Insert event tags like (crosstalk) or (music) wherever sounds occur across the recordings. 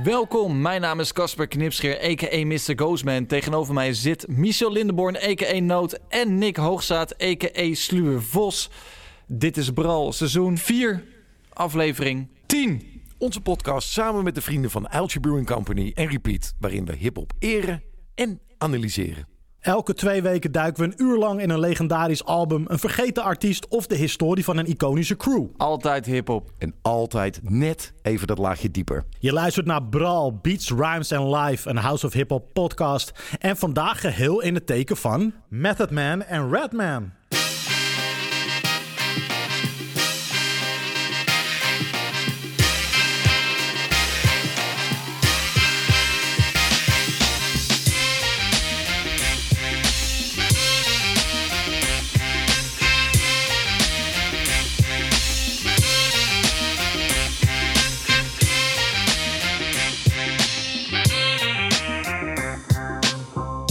Welkom, mijn naam is Casper Knipscheer, a.k.a. Mr. Ghostman. Tegenover mij zit Michel Lindenborn, a.k.a. Noot en Nick Hoogstaat, a.k.a. Sluwe Vos. Dit is Bral, seizoen 4, aflevering 10. Onze podcast samen met de vrienden van Uiltje Brewing Company en Repeat, waarin we hip-hop eren en analyseren. Elke twee weken duiken we een uur lang in een legendarisch album, een vergeten artiest of de historie van een iconische crew. Altijd hip-hop. En altijd net even dat laagje dieper. Je luistert naar Brawl, Beats, Rhymes and Live, een House of Hip Hop podcast. En vandaag geheel in het teken van Method Man en Redman.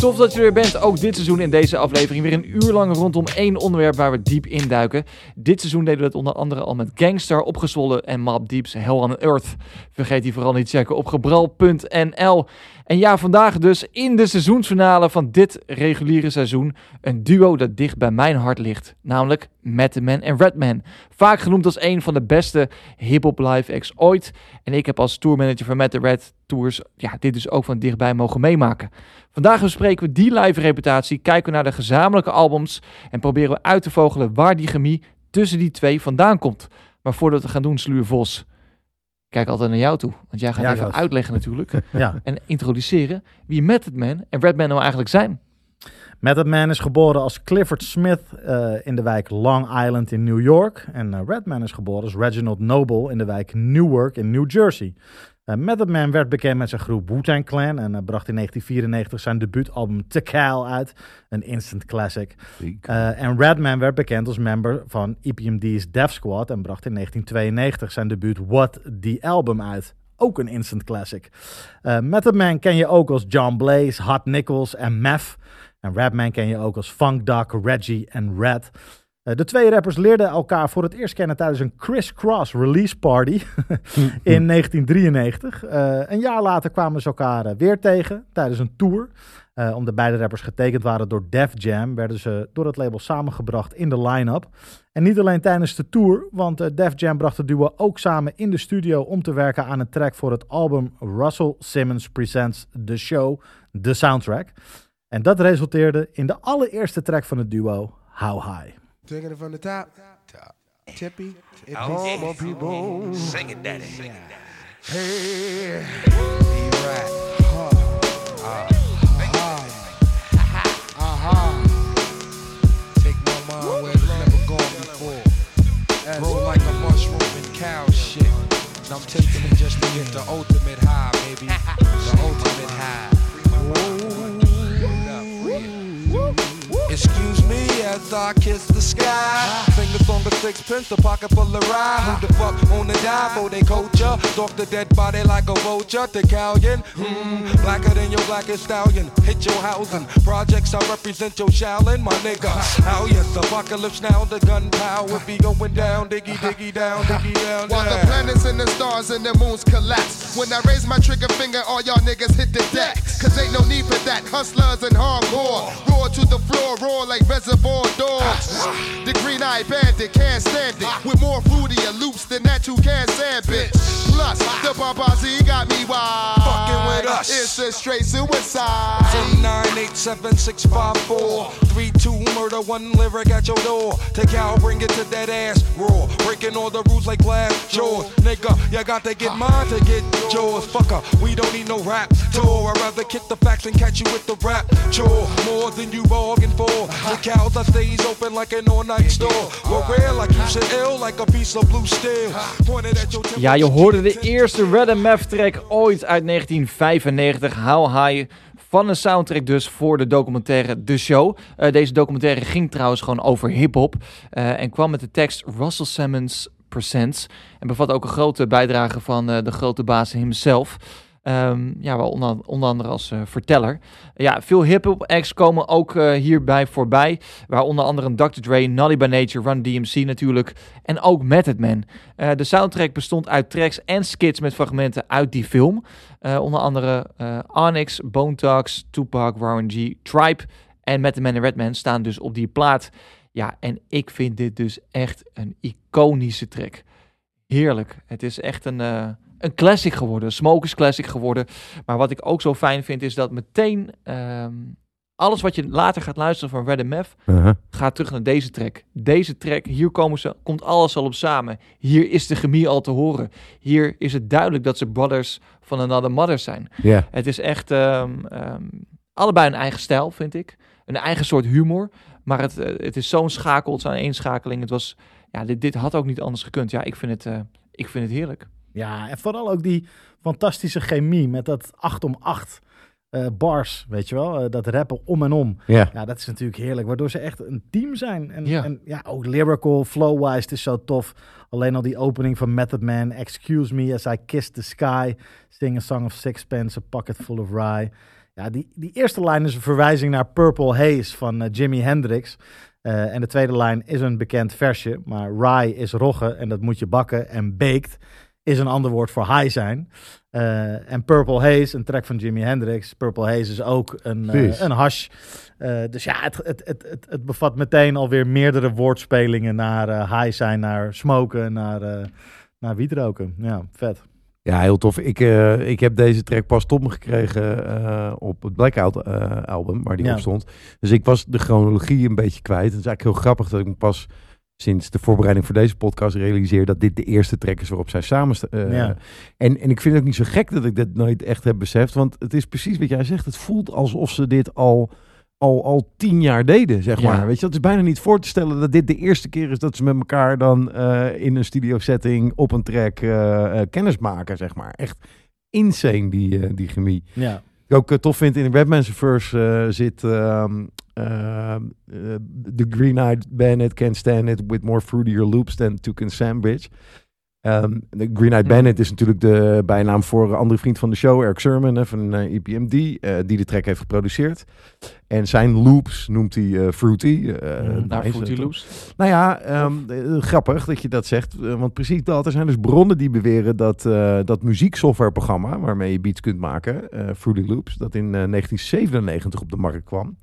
Tof dat je er weer bent, ook dit seizoen in deze aflevering. Weer een uur lang rondom één onderwerp waar we diep induiken. Dit seizoen deden we het onder andere al met Gangster, Opgezwollen en Mob Deep's Hell on Earth. Vergeet die vooral niet checken op gebral.nl. En ja, vandaag dus in de seizoensfinale van dit reguliere seizoen een duo dat dicht bij mijn hart ligt. Namelijk Method Man en Redman. Vaak genoemd als een van de beste hip-hop live acts ooit. En ik heb als tourmanager van Met the Red Tours ja, dit dus ook van dichtbij mogen meemaken. Vandaag bespreken we die live reputatie, kijken we naar de gezamenlijke albums en proberen we uit te vogelen waar die chemie tussen die twee vandaan komt. Maar voordat we gaan doen, Sluur Vos, kijk altijd naar jou toe. Want jij gaat Ja, even uitleggen natuurlijk (laughs) Ja. en introduceren wie Method Man en Redman nou eigenlijk zijn. Method Man is geboren als Clifford Smith eh, in de wijk Long Island in New York. En eh, Redman is geboren als Reginald Noble in de wijk Newark in New Jersey. Eh, Method Man werd bekend met zijn groep Wu-Tang Clan en eh, bracht in 1994 zijn debuutalbum Tekal uit, een instant classic. Eh, en Redman werd bekend als member van EPMD's Def Squad en bracht in 1992 zijn debuut What The Album uit. Ook een instant classic. Method Man ken je ook als John Blaze, Hot Nichols en Meth. En Redman ken je ook als Funk Doc, Reggie en Red. Eh, de twee rappers leerden elkaar voor het eerst kennen tijdens een Criss Cross release party (laughs) in 1993. Eh, een jaar later kwamen ze elkaar eh, weer tegen tijdens een tour. Eh, omdat beide rappers getekend waren door Def Jam, werden ze door het label samengebracht in de line-up. En niet alleen tijdens de tour, want Def Jam bracht het duo ook samen in de studio om te werken aan een track voor het album Russell Simmons Presents The Show, The Soundtrack. En dat resulteerde in de allereerste track van het duo, How High. Taking it from the top. Top. Tippy. It Oh, boom, yeah. on people. Sing it, daddy. Sing it, daddy. Hey. Be right. Huh. Take my mind where it's never gone before. Roll like a mushroom and cow shit. And I'm taking it just to get the ultimate high, baby. (laughs) The ultimate high. Excuse me as I kiss the sky. Fingers on the sixpence, the pocket full of rye. Who the fuck wanna die for they culture? Stalk the dead body like a vulture. The galleon, hmm, blacker than your blackest stallion. Hit your housing. Projects I represent your Shaolin, my nigga. How yes, apocalypse now, the gunpowder be going down, diggy diggy down, diggy down. While the planets and the stars and the moons collapse. When I raise my trigger finger, all y'all niggas hit the deck. Cause ain't no need for that. Hustlers and hardcore. Roar to the floor, roar like reservoir dogs. The green eyed bandit can't stand it. With more fruitier loops than that you can stand, bitch. Plus, the Babazi got me wild. Fucking with us. It's a straight suicide. 987-654 3-2 murder, one lyric at your door Take out, bring it to that ass raw Breaking all the rules like glass jaws Nigga, you got to get mine to get yours Fucker, we don't need no rap tour I'd rather kick the facts and catch you with the rap chore More than you bargained for The stays open like an all-night store like ill a piece of blue steel Pointed at your Ja, je hoorde de eerste Red Meth track ooit uit 1995, How High. Van een soundtrack dus voor de documentaire The Show. Eh, deze documentaire ging trouwens gewoon over hip-hop. eh, en kwam met de tekst Russell Simmons Presents. En bevat ook een grote bijdrage van eh, de grote baas himself. Ehm, ja, wel onder, onder andere als eh, verteller. Ja, veel hip-hop acts komen ook eh, hierbij voorbij. Waar onder andere Dr. Dre, Naughty by Nature, Run DMC natuurlijk. En ook Method Man. Eh, de soundtrack bestond uit tracks en skits met fragmenten uit die film. Onder andere Onyx, Bone Thugs, Tupac, Warren G, Tribe en Method Man en Redman staan dus op die plaat. Ja, en ik vind dit dus echt een iconische track. Heerlijk. Het is echt een, een classic geworden. Een Smokers classic geworden. Maar wat ik ook zo fijn vind is dat meteen ehm, alles wat je later gaat luisteren van Red Meth Uh-huh. gaat terug naar deze track. Deze track, hier komen ze, komt alles al op samen. Hier is de chemie al te horen. Hier is het duidelijk dat ze brothers van another mother zijn. Ja. Het is echt ehm, allebei een eigen stijl, vind ik. Een eigen soort humor. Maar het, eh, het is zo'n schakel, het is een eenschakeling. Het was, ja, dit, dit had ook niet anders gekund. Ja, ik vind het, eh, ik vind het heerlijk. Ja, en vooral ook die fantastische chemie met dat 8 om 8 eh, bars, weet je wel? Eh, dat rappen om en om. Ja. Ja, dat is natuurlijk heerlijk. Waardoor ze echt een team zijn. En Ja. en, ja ook lyrical, flow-wise, het is zo tof. Alleen al die opening van Method Man. Excuse me as I kiss the sky. Sing a song of sixpence, a pocket full of rye. Ja, die, die eerste lijn is een verwijzing naar Purple Haze van eh, Jimi Hendrix. En de tweede lijn is een bekend versje. Maar rye is rogge en dat moet je bakken. En baked is een ander woord voor high zijn. Eh, en Purple Haze, een track van Jimi Hendrix. Purple Haze is ook een, Precies. een hash. Eh, dus ja, het, het, het, het, het bevat meteen alweer meerdere woordspelingen naar high zijn, naar smoken, naar, naar wietroken. Ja, vet. Ja, heel tof. Ik, ik heb deze track pas tot me gekregen op het Blackout eh, album, waar die Ja. op stond. Dus ik was de chronologie een beetje kwijt. Het is eigenlijk heel grappig dat ik me pas sinds de voorbereiding voor deze podcast realiseer dat dit de eerste track is waarop zij samen. Ja. en, en ik vind het ook niet zo gek dat ik dat nooit echt heb beseft, want het is precies wat jij zegt. Het voelt alsof ze dit al, al, al tien jaar deden, zeg Ja. maar. Weet je, het is bijna niet voor te stellen dat dit de eerste keer is dat ze met elkaar dan eh, in een studio setting op een track eh, kennis maken, zeg maar. Echt insane die, die chemie. Ja, ik ook tof vind in de verse eh, zit ehm, ehm, eh, The Green-Eyed Bandit can stand it with more fruitier loops than Toucan Sandwich. Ehm de Green-Eyed Hmm. Bandit is natuurlijk de bijnaam voor een andere vriend van de show, Eric Sermon eh, van eh, EPMD, eh, die de track heeft geproduceerd. En zijn loops noemt hij eh, Fruity. eh, Hmm. Naar Fruity eh, Loops. nou ja, ehm, eh, grappig dat je dat zegt. eh, want precies dat. Er zijn dus bronnen die beweren dat dat muzieksoftwareprogramma waarmee je beats kunt maken, Fruity Loops, dat in uh, 1997 op de markt kwam,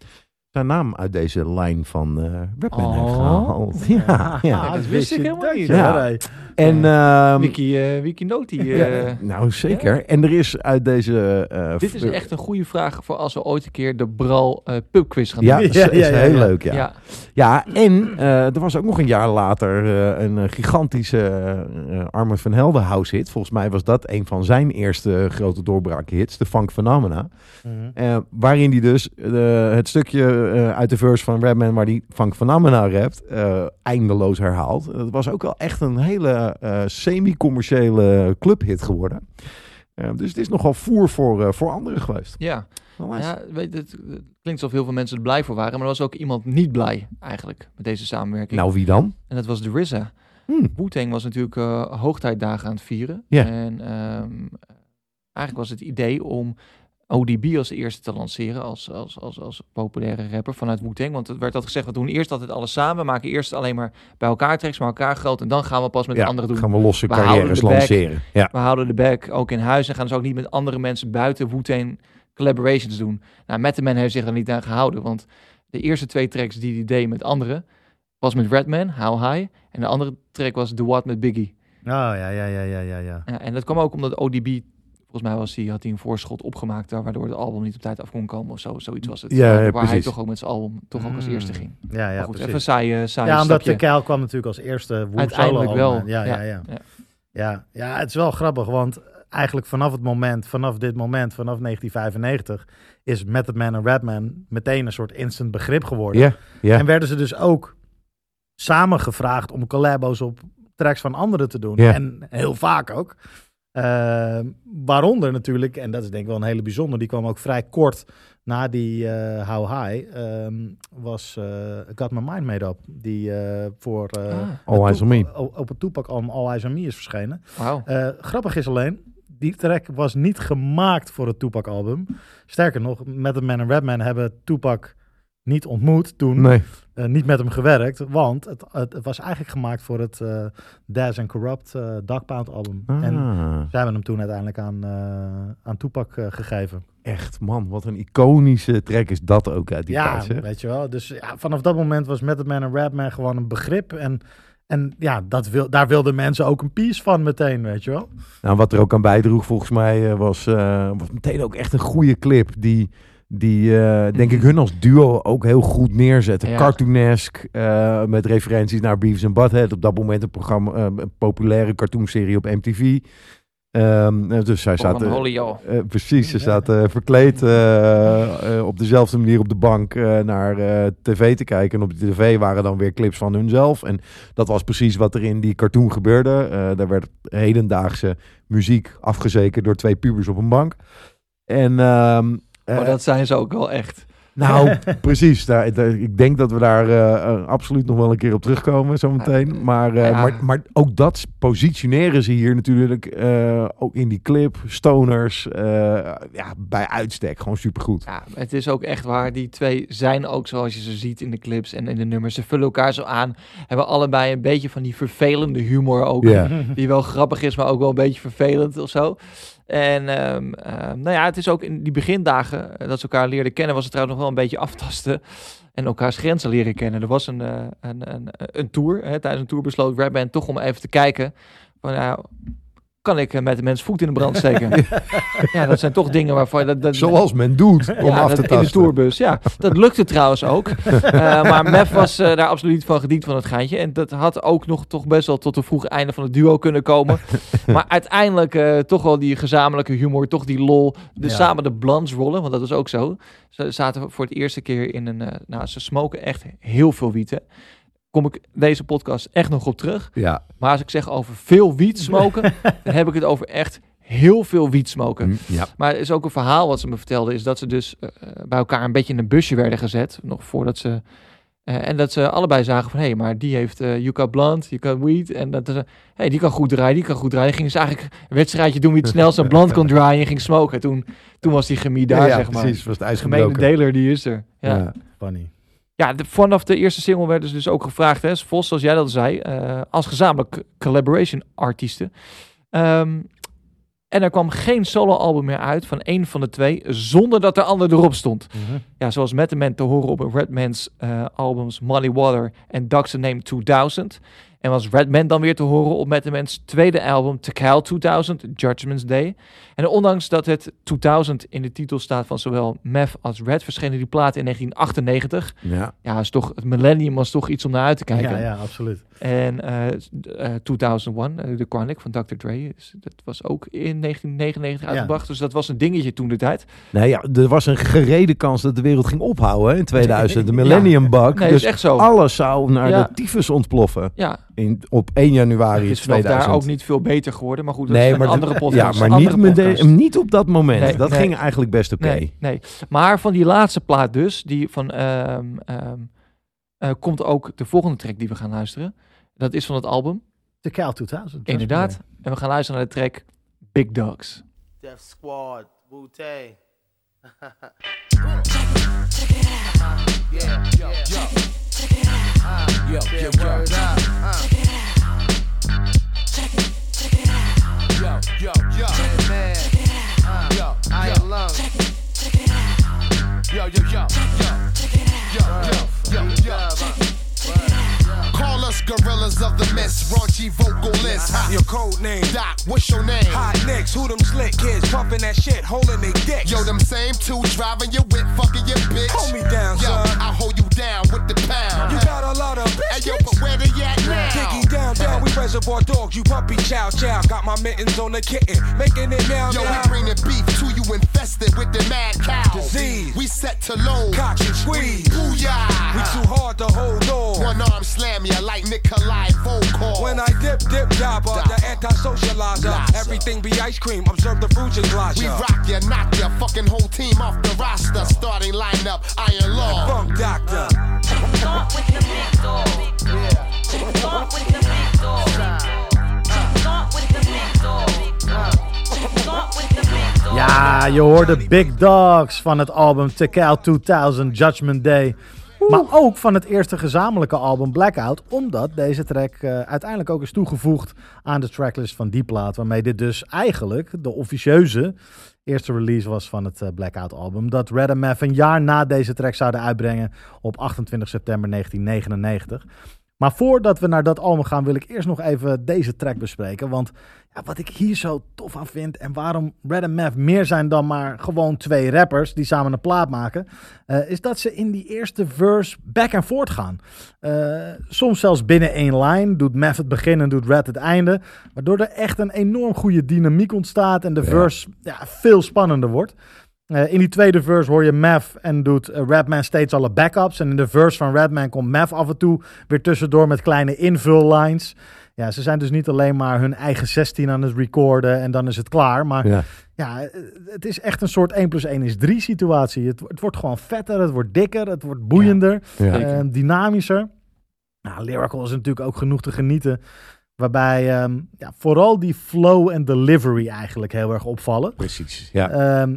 zijn naam uit deze lijn van uh, Rapman oh. heeft gehaald. Ja, (laughs) ja. Ah, dat wist ik helemaal niet. Ja. ja. En, um, Wiki, uh, Wiki Noti. Uh, ja, nou, zeker. Ja. En er is uit deze... Uh, Dit is echt een goede vraag voor als we ooit een keer de Bral uh, pubquiz gaan doen. Ja, dat is, is heel leuk, ja. Ja, en uh, er was ook nog een jaar later uh, een gigantische uh, Armin van Helden house hit. Volgens mij was dat een van zijn eerste grote doorbraakhits, de Funk Phenomena. Mm -hmm. waarin hij dus het stukje uit de verse van Redman waar die Funk Phenomena rapt, eindeloos herhaalt. Dat was ook wel echt een hele uh, semi-commerciële clubhit geworden. Uh, dus het is nogal voer voor, uh, voor anderen geweest. Ja, ja weet, het, het, klinkt alsof heel veel mensen er blij voor waren. Maar er was ook iemand niet blij eigenlijk met deze samenwerking. Nou, wie dan? En dat was de RZA. Hmm. Was natuurlijk uh, hoogtijdagen aan het vieren. Ja. En um, eigenlijk was het idee om ODB als eerste te lanceren als, als, als, als populaire rapper vanuit Wu-Tang. Want het werd altijd gezegd, we doen eerst altijd alles samen. We maken eerst alleen maar bij elkaar tracks, maar elkaar groot. En dan gaan we pas met ja, de anderen doen. gaan we losse we carrières lanceren. Ja. We houden de back ook in huis en gaan dus ook niet met andere mensen buiten Wu-Tang collaborations doen. Nou, Method Man heeft zich er niet aan gehouden, want de eerste twee tracks die hij deed met anderen was met Redman, How High. En de andere track was The What met Biggie. Oh, ja, ja, ja, ja, ja, ja. ja en dat kwam ook omdat ODB Volgens mij was hij, had hij een voorschot opgemaakt, waardoor het album niet op tijd af kon komen of zo. Zoiets was het. Ja, waar, ja, waar hij toch ook met zijn album toch ook als eerste ging. Ja, ja, maar goed, precies. even saaie, saaie Ja, omdat stapje. de Keil kwam natuurlijk als eerste Uiteindelijk solo wel. Ja, ja, ja, ja. Ja, ja, het is wel grappig, want eigenlijk vanaf het moment, vanaf dit moment, vanaf 1995, is Method Man en Rapman meteen een soort instant begrip geworden. En werden ze dus ook samen gevraagd om collabos op tracks van anderen te doen. En heel vaak ook. Uh, waaronder natuurlijk, en dat is denk ik wel een hele bijzonder, die kwam ook vrij kort na die uh, How High, um, was uh, Got My Mind Made Up, die uh, voor ah. All Eyes On Me op het toepak album All Eyes On Me is verschenen. Wow. grappig is alleen, die track was niet gemaakt voor het Tupac-album. Sterker nog, Method Man en Redman hebben Tupac niet ontmoet toen. Nee. Uh, niet met hem gewerkt, want het, het, het was eigenlijk gemaakt voor het uh, Daz and Corrupt uh, Dogpound album. Ah. En zij hebben hem toen uiteindelijk aan, aan Tupac gegeven. Echt, man, wat een iconische track is dat ook uit die ja, tijd. Ja, weet je wel. Dus ja, vanaf dat moment was Method Man en Rapman gewoon een begrip. En, en ja, dat wil, daar wilden mensen ook een piece van meteen, weet je wel. Nou, wat er ook aan bijdroeg volgens mij was, was meteen ook echt een goede clip die... Die, uh, denk ik, hun als duo ook heel goed neerzetten. Ja. Cartoonesk, uh, met referenties naar Beavis and Butthead. Op dat moment een programma, uh, een populaire cartoonserie op MTV. Um, dus zij zaten... Uh, precies, ze zaten verkleed uh, op dezelfde manier op de bank naar tv te kijken. En op de tv waren dan weer clips van hunzelf. En dat was precies wat er in die cartoon gebeurde. daar werd hedendaagse muziek afgezekerd door twee pubers op een bank. En... Um, maar dat zijn ze ook wel echt. Nou, (laughs) precies. Daar, daar, ik denk dat we daar uh, absoluut nog wel een keer op terugkomen zometeen. Maar, uh, ja. maar, maar ook dat positioneren ze hier natuurlijk uh, ook in die clip. Stoners, ja, bij uitstek. Gewoon supergoed. Ja, het is ook echt waar. Die twee zijn ook zoals je ze ziet in de clips en in de nummers. Ze vullen elkaar zo aan. Hebben allebei een beetje van die vervelende humor ook. (laughs) Die wel grappig is, maar ook wel een beetje vervelend of zo. En um, um, nou ja, het is ook in die begindagen dat ze elkaar leerden kennen, was het trouwens nog wel een beetje aftasten en elkaars grenzen leren kennen. Er was een, uh, een, een, een tour, hè, tijdens een tour besloot Redband toch om even te kijken van nou, kan ik met de mens voet in de brand steken? (laughs) ja, dat zijn toch dingen waarvan... Dat, dat, Zoals men doet, om ja, af te dat, tasten. In de tourbus, ja. Dat lukte trouwens ook. uh, (laughs) maar Mef was uh, daar absoluut van gediend van het geintje. En dat had ook nog toch best wel tot een vroeg einde van het duo kunnen komen. (laughs) maar uiteindelijk uh, toch wel die gezamenlijke humor, toch die lol. Dus ja. samen de blunts rollen, want dat was ook zo. Ze zaten voor het eerste keer in een... nou, ze smoken echt heel veel wieten kom ik deze podcast echt nog op terug. Ja. Maar als ik zeg over veel wiet smoken, (laughs) dan heb ik het over echt heel veel wiet smoken. Mm, ja. Maar er is ook een verhaal wat ze me vertelde, is dat ze dus uh, bij elkaar een beetje in een busje werden gezet, nog voordat ze... Uh, en dat ze allebei zagen van, hé, hey, maar die heeft uh, Yuka Blunt, Yuka Weed. En dat ze, hé, hey, die kan goed draaien, die kan goed draaien. Gingen ze eigenlijk een wedstrijdje doen wie het snelst een Blunt kon (laughs) draaien en ging smoken. Toen, toen was die chemie daar, ja, ja, zeg maar. precies, was het ijs Gemene deler, die is er. Ja. Ja. Funny. Ja, de, vanaf de eerste single werden ze dus ook gevraagd, hè, Vos, zoals jij dat zei, uh, als gezamenlijk collaboration artiesten. Um, en er kwam geen solo-album meer uit van één van de twee, zonder dat de ander erop stond. Mm -hmm. Ja, zoals met de man te horen op Redman's uh, albums Molly Water en Ducks Name 2000. En was Redman dan weer te horen op Met Man's tweede album, Tekal 2000, Judgment's Day. En ondanks dat het 2000 in de titel staat van zowel Meth als Red, verschenen die platen in 1998. Ja, ja is toch, het millennium was toch iets om naar uit te kijken. Ja, ja absoluut. En uh, uh, 2001, uh, The Chronic van Dr. Dre, dat was ook in 1999 ja. uitgebracht. Dus dat was een dingetje toen de tijd. Nee, ja, er was een gerede kans dat de wereld ging ophouden hè, in 2000. De Millennium. Bug. Nee, dus echt zo. alles zou naar de tyfus ontploffen. Ja, In, op 1 januari het is vanaf 2000. daar ook niet veel beter geworden. Maar goed, dat nee, is maar, een andere de- podcast. ja, maar niet, podcast. niet op dat moment. Nee, dat nee. ging eigenlijk best oké. Nee, nee. Maar van die laatste plaat dus, die van, ehm, ehm, eh, komt ook de volgende track die we gaan luisteren. Dat is van het album, De Cal 2000. inderdaad. En we gaan luisteren naar de track Big Dogs. Def Squad, Wu (laughs) yeah, yo, yo. Uh, Yo, yeah, yo, yo. word up. Uh. Yo, yo, yo, Yeah, man. Uh, yo, Iron Lung. yo, yo, yo, yo, yo, yo, yo, yo. Call us gorillas of the mist, raunchy vocalists. Ha, Your code name. Doc, what's your name? Hot nicks, who them slick kids pumping that shit, holding they dicks. Yo, them same two driving your whip, fucking your bitch. Hold me down, Yo, son. I'll hold you down with the pound. You got a lot of Hey, yo, but where they at now? Down, down, we reservoir dogs, you puppy chow chow. Got my mittens on the kitten, making it now, Yo, we now. bring the beef to you infested with the mad cow. Disease. We set to low. Cock and squeeze. Booyah. We too hard to hold on. One arm slam ya like Nikolai Volkov. When I dip, dip, jabba, the anti-socializer. Blaster. Everything be ice cream, observe the fruits and glass. we rock ya, knock ya, fucking whole team off the roster. Starting lineup, Iron Law. Funk doctor. Start with the big dog. Start Ja, je hoorde Big Dogs van het album Tekel 2000 Judgment Day. Maar ook van het eerste gezamenlijke album Blackout. Omdat deze track eh, uiteindelijk ook is toegevoegd aan de tracklist van die plaat. Waarmee dit dus eigenlijk de officieuze eerste release was van het eh, Blackout album. Dat Red Meth een jaar na deze track zouden uitbrengen op 28 september 1999. Maar voordat we naar dat album gaan, wil ik eerst nog even deze track bespreken. Want ja, wat ik hier zo tof aan vind en waarom Red and Meth meer zijn dan maar gewoon twee rappers die samen een plaat maken, eh, is dat ze in die eerste verse back en forth gaan. Eh, soms zelfs binnen één line doet Meth het begin en doet Red het einde, waardoor er echt een enorm goede dynamiek ontstaat en de verse ja, veel spannender wordt. Eh, in die tweede verse hoor je Mav en doet eh, Redman steeds alle backups. En in de verse van Redman komt Mav af en toe weer tussendoor met kleine invullines. Ja, ze zijn dus niet alleen maar hun eigen 16 aan het recorden en dan is het klaar. Maar ja, Ja. het is echt een soort 1 plus 1 is 3 situatie. Het, het wordt gewoon vetter, het wordt dikker, het wordt boeiender, Ja. eh, dynamischer. Nou, Lyrical is natuurlijk ook genoeg te genieten. Waarbij ehm, ja, vooral die flow en delivery eigenlijk heel erg opvallen. Precies. Ja. Ehm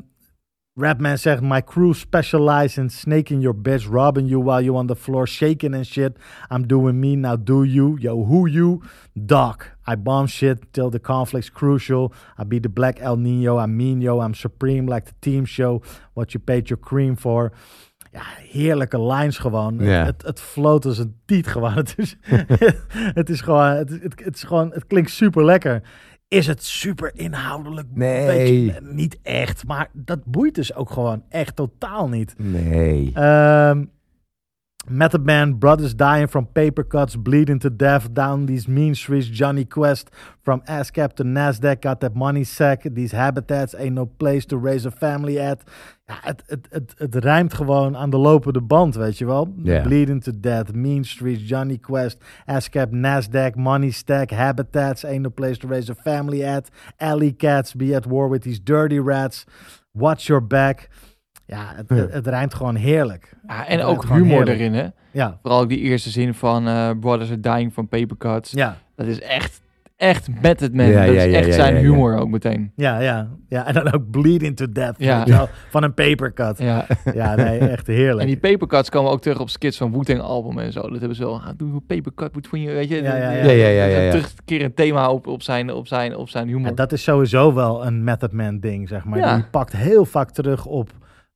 Rapman zegt, my crew specialize in snaking your bitch, robbing you while you on the floor, shaking and shit. I'm doing me, now do you. Yo, who you? Doc. I bomb shit till the conflict's crucial. I be the black El Nino, I'm mean yo, I'm supreme like the team show. What you paid your cream for. Ja, heerlijke lines gewoon. Het, het float als een tiet gewoon. (laughs) Het is, (laughs) het is gewoon, het, het, het is gewoon, het klinkt super lekker. Is het super inhoudelijk? Nee. Beetje- niet echt, maar dat boeit dus ook gewoon echt totaal niet. Nee. Um, Method Man, brothers dying from paper cuts, bleeding to death down these mean streets. Johnny Quest from ASCAP to NASDAQ got that money sack. These habitats ain't no place to raise a family at. Ja, het, het, het, het rijmt gewoon aan de lopende band, weet je wel. Ja. Bleeding to death, mean streets, Johnny Quest, ASCAP, NASDAQ, money stack, habitats ain't no place to raise a family at. Alley cats be at war with these dirty rats. Watch your back. Ja, het, Ja. het, het rijmt gewoon heerlijk. Ja, en Het ook humor erin, hè? Ja, Vooral ook die eerste zin van eh, Brothers are dying from paper cuts. ja, Dat is echt, echt met het man. Ja, dat ja, is ja, echt ja, zijn ja, ja. humor ook meteen. ja, ja, ja. En dan ook bleeding to death. Ja. Van een papercut. Ja, Ja. nee, echt heerlijk. En die papercuts komen ook terug op skits van Wu-Tang album en zo. Dat hebben ze wel. Ah, doe een papercut between je, weet je. Ja, ja, ja. Ja, ja, ja, ja, ja. Terug een keer een thema op, op, zijn, op, zijn, op zijn humor. En dat is sowieso wel een Method Man ding, zeg maar. Ja. Die pakt heel vaak terug op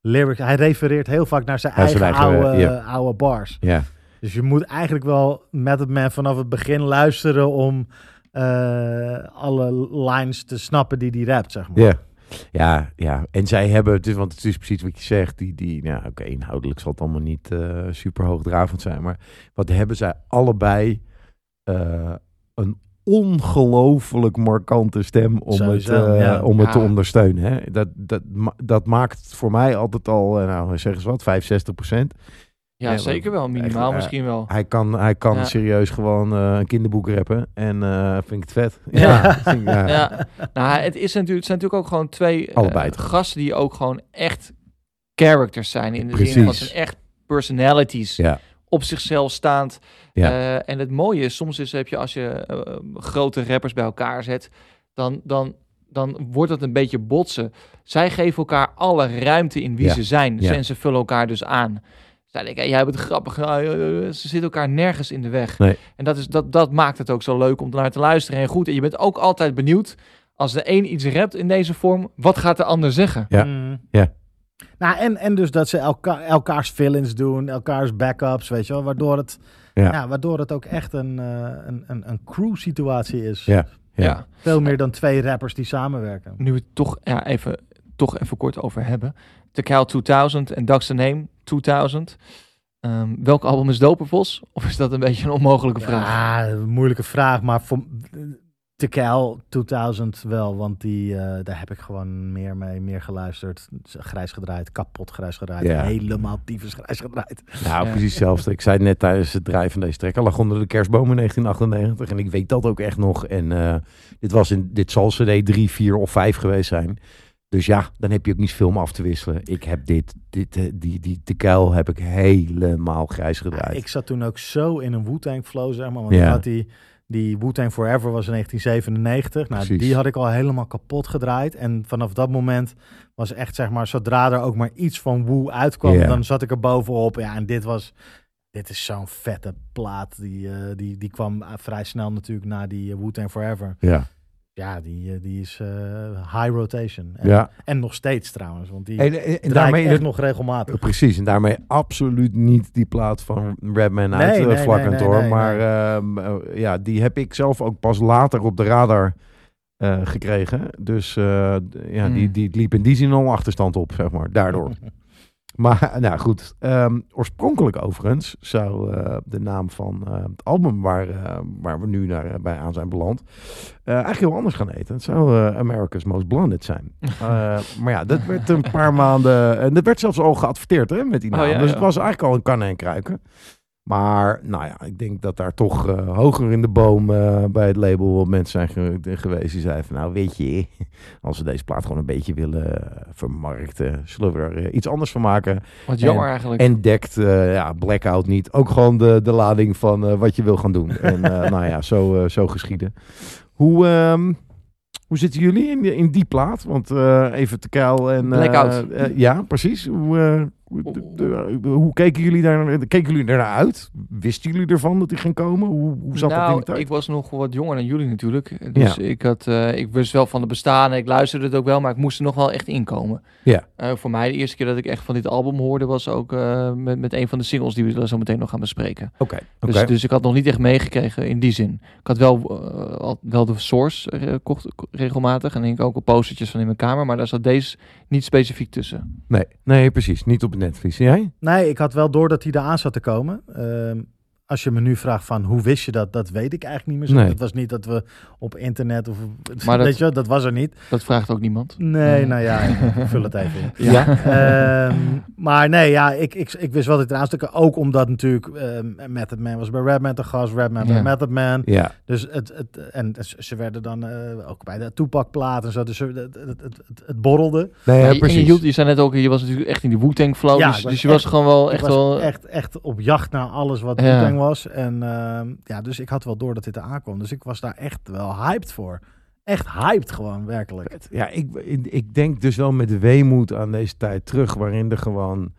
lyrics. Hij refereert heel vaak naar zijn eigen, zijn eigen, oude, oude bars. Ja. Dus je moet eigenlijk wel Method Man vanaf het begin luisteren om eh, alle lines te snappen die hij rapt, zeg maar. Ja. Ja, ja, en zij hebben, het is, want het is precies wat je zegt, die, die nou oké, inhoudelijk zal het allemaal niet eh, super hoogdravend zijn, maar wat hebben zij allebei eh, een ongelooflijk markante stem om Sowieso, het, eh, ja. om het te ondersteunen. Hè? Dat, dat, dat maakt voor mij altijd al, eh, nou zeg eens wat, 65 procent. ja, ja, zeker wel. Minimaal echt, eh, misschien wel. Hij kan, hij kan serieus gewoon een kinderboek rappen en vind ik het vet. Ja. ja. Nou, het, is natuurlijk, het zijn natuurlijk ook gewoon twee gasten die ook gewoon echt characters zijn. In de zin van Precies. zijn echt personalities. Ja. Op zichzelf staand. Ja. Eh, en het mooie is, soms is, heb je als je eh, grote rappers bij elkaar zet, dan, dan, dan wordt het een beetje botsen. Zij geven elkaar alle ruimte in wie Ja. ze zijn. Ja. En ze vullen elkaar dus aan. Zij denken, hey, jij hebt het grappig. Nou, eh, ze zitten elkaar nergens in de weg. Nee. En dat, is, dat, dat maakt het ook zo leuk om naar te luisteren. En goed, en je bent ook altijd benieuwd, als de een iets rapt in deze vorm, wat gaat de ander zeggen? Ja. Mm. Ja. Nou, en, en dus dat ze elka elkaars fill-ins doen, elkaars backups, weet je wel, waardoor het, Ja. ja. waardoor het ook echt een, eh, een, een, een crew-situatie is. Ja. Ja. Ja. Veel meer dan twee rappers die samenwerken. Nu we het toch, ja, even, toch even kort over hebben. The Cal 2000 en Dax the Name 2000. Ehm, welk album is Dopervos? Of is dat een beetje een onmogelijke vraag? Ja, een moeilijke vraag, maar voor Tekel 2000 wel, want die, eh, daar heb ik gewoon meer mee, meer geluisterd. Grijs gedraaid, kapot grijs gedraaid, Ja. helemaal tyfus grijs gedraaid. Nou, Ja. precies hetzelfde. Ik zei het net tijdens het draaien van deze. Hij lag onder de kerstboom in 1998. En ik weet dat ook echt nog. En eh, dit, was in, dit zal CD 3, 4 of 5 geweest zijn. Dus ja, dan heb je ook niet veel om af te wisselen. Ik heb dit, dit eh, die, die te kuil heb ik helemaal grijs gedraaid. Ik zat toen ook zo in een Wu-Tang flow, zeg maar. Want had hij Die Wu-Tang Forever was in 1997. Nou, Precies. die had ik al helemaal kapot gedraaid. En vanaf dat moment was echt, zeg maar, zodra er ook maar iets van Wu uitkwam, dan zat ik er bovenop. Ja, en dit was, dit is zo'n vette plaat. Die, eh, die, die kwam eh, vrij snel natuurlijk na die eh, Wu-Tang Forever. Ja. Ja, die, eh, die is eh, high rotation. En, ja. en nog steeds trouwens, want die En, en, en draai ik daarmee echt nog regelmatig. Precies, en daarmee absoluut niet die plaat van Redman uit Nee, eh, nee, Vlak nee, en nee, Tor. nee, maar ehm, eh, ja, die heb ik zelf ook pas later op de radar eh, gekregen. Dus eh, ja, die, Hmm. die liep in die zin al achterstand op, zeg maar, daardoor. (laughs) Maar (laughs) nou goed, ehm, oorspronkelijk overigens zou eh, de naam van eh, het album waar, eh, waar we nu naar, bij aan zijn beland, eigenlijk heel anders gaan eten. Het zou America's Most Blunted zijn. (laughs) Maar ja, dat werd een paar maanden, en dat werd zelfs al geadverteerd hè, met die Oh, naam. ja, dus ja. het was eigenlijk al een kannen en kruiken. Maar nou ja, ik denk dat daar toch eh, hoger in de boom eh, bij het label wat mensen zijn ge- geweest. Die zeiden van nou weet je, (laughs) als we deze plaat gewoon een beetje willen eh, vermarkten, zullen we er iets anders van maken. Wat jammer eigenlijk. En dekt ja, Blackout niet ook gewoon de, de lading van wat je wil gaan doen. En (laughs) nou ja, zo, zo geschieden. Hoe, ehm, hoe zitten jullie in, die- in die plaat? Want even te kuil en... Blackout. ja, precies. Hoe, eh, hoe, de- de- hoe keken jullie daar keken jullie ernaar uit? Wisten jullie ervan dat die ging komen? Hoe, hoe zat dat in nou, die tijd? ik was nog wat jonger dan jullie natuurlijk. Dus ik, had, eh, ik wist wel van de bestaan en ik luisterde het ook wel, maar ik moest er nog wel echt inkomen. Ja. Eh, voor mij de eerste keer dat ik echt van dit album hoorde was ook met, met een van de singles die we zo meteen nog gaan bespreken. Oké. Dus, dus ik had nog niet echt meegekregen in die zin. Ik had wel, wel de Source kocht regelmatig en ik ook al postertjes van in mijn kamer, maar daar zat deze niet specifiek tussen. Nee, nee, precies. Niet op netvlies. Jij? Nee, ik had wel door dat hij eraan zat te komen. Ehm, als je me nu vraagt van hoe wist je dat, dat weet ik eigenlijk niet meer zo. Nee. Het was niet dat we op internet of Maar dat- weet je, wel, dat was er niet. Dat vraagt ook niemand. Nee, Nee. nou ja, ik vul het even in. (laughs) Ja. Ehm, maar nee, ja, ik, ik, ik wist wel dat stuk. Ook omdat natuurlijk ehm Method Man was bij Redman te gast, Redman bij Ja. Method Man. Ja. Dus het, het, en ze ze werden dan eh, ook bij de toepakplaat en zo. Dus het, het, het, het, het borrelde. Nee, Ja, ja, je- en precies. je, hield, je zei net ook, je was natuurlijk echt in die Wu-Tang flow, Ja, dus, was dus je was echt- gewoon wel echt was wel... echt, echt op jacht naar alles wat Was. En ehm, ja, dus ik had wel door dat dit eraan kwam. Dus ik was daar echt wel hyped voor. Echt hyped gewoon, werkelijk. Ja, ik, ik, ik denk dus wel met weemoed aan deze tijd terug, waarin er gewoon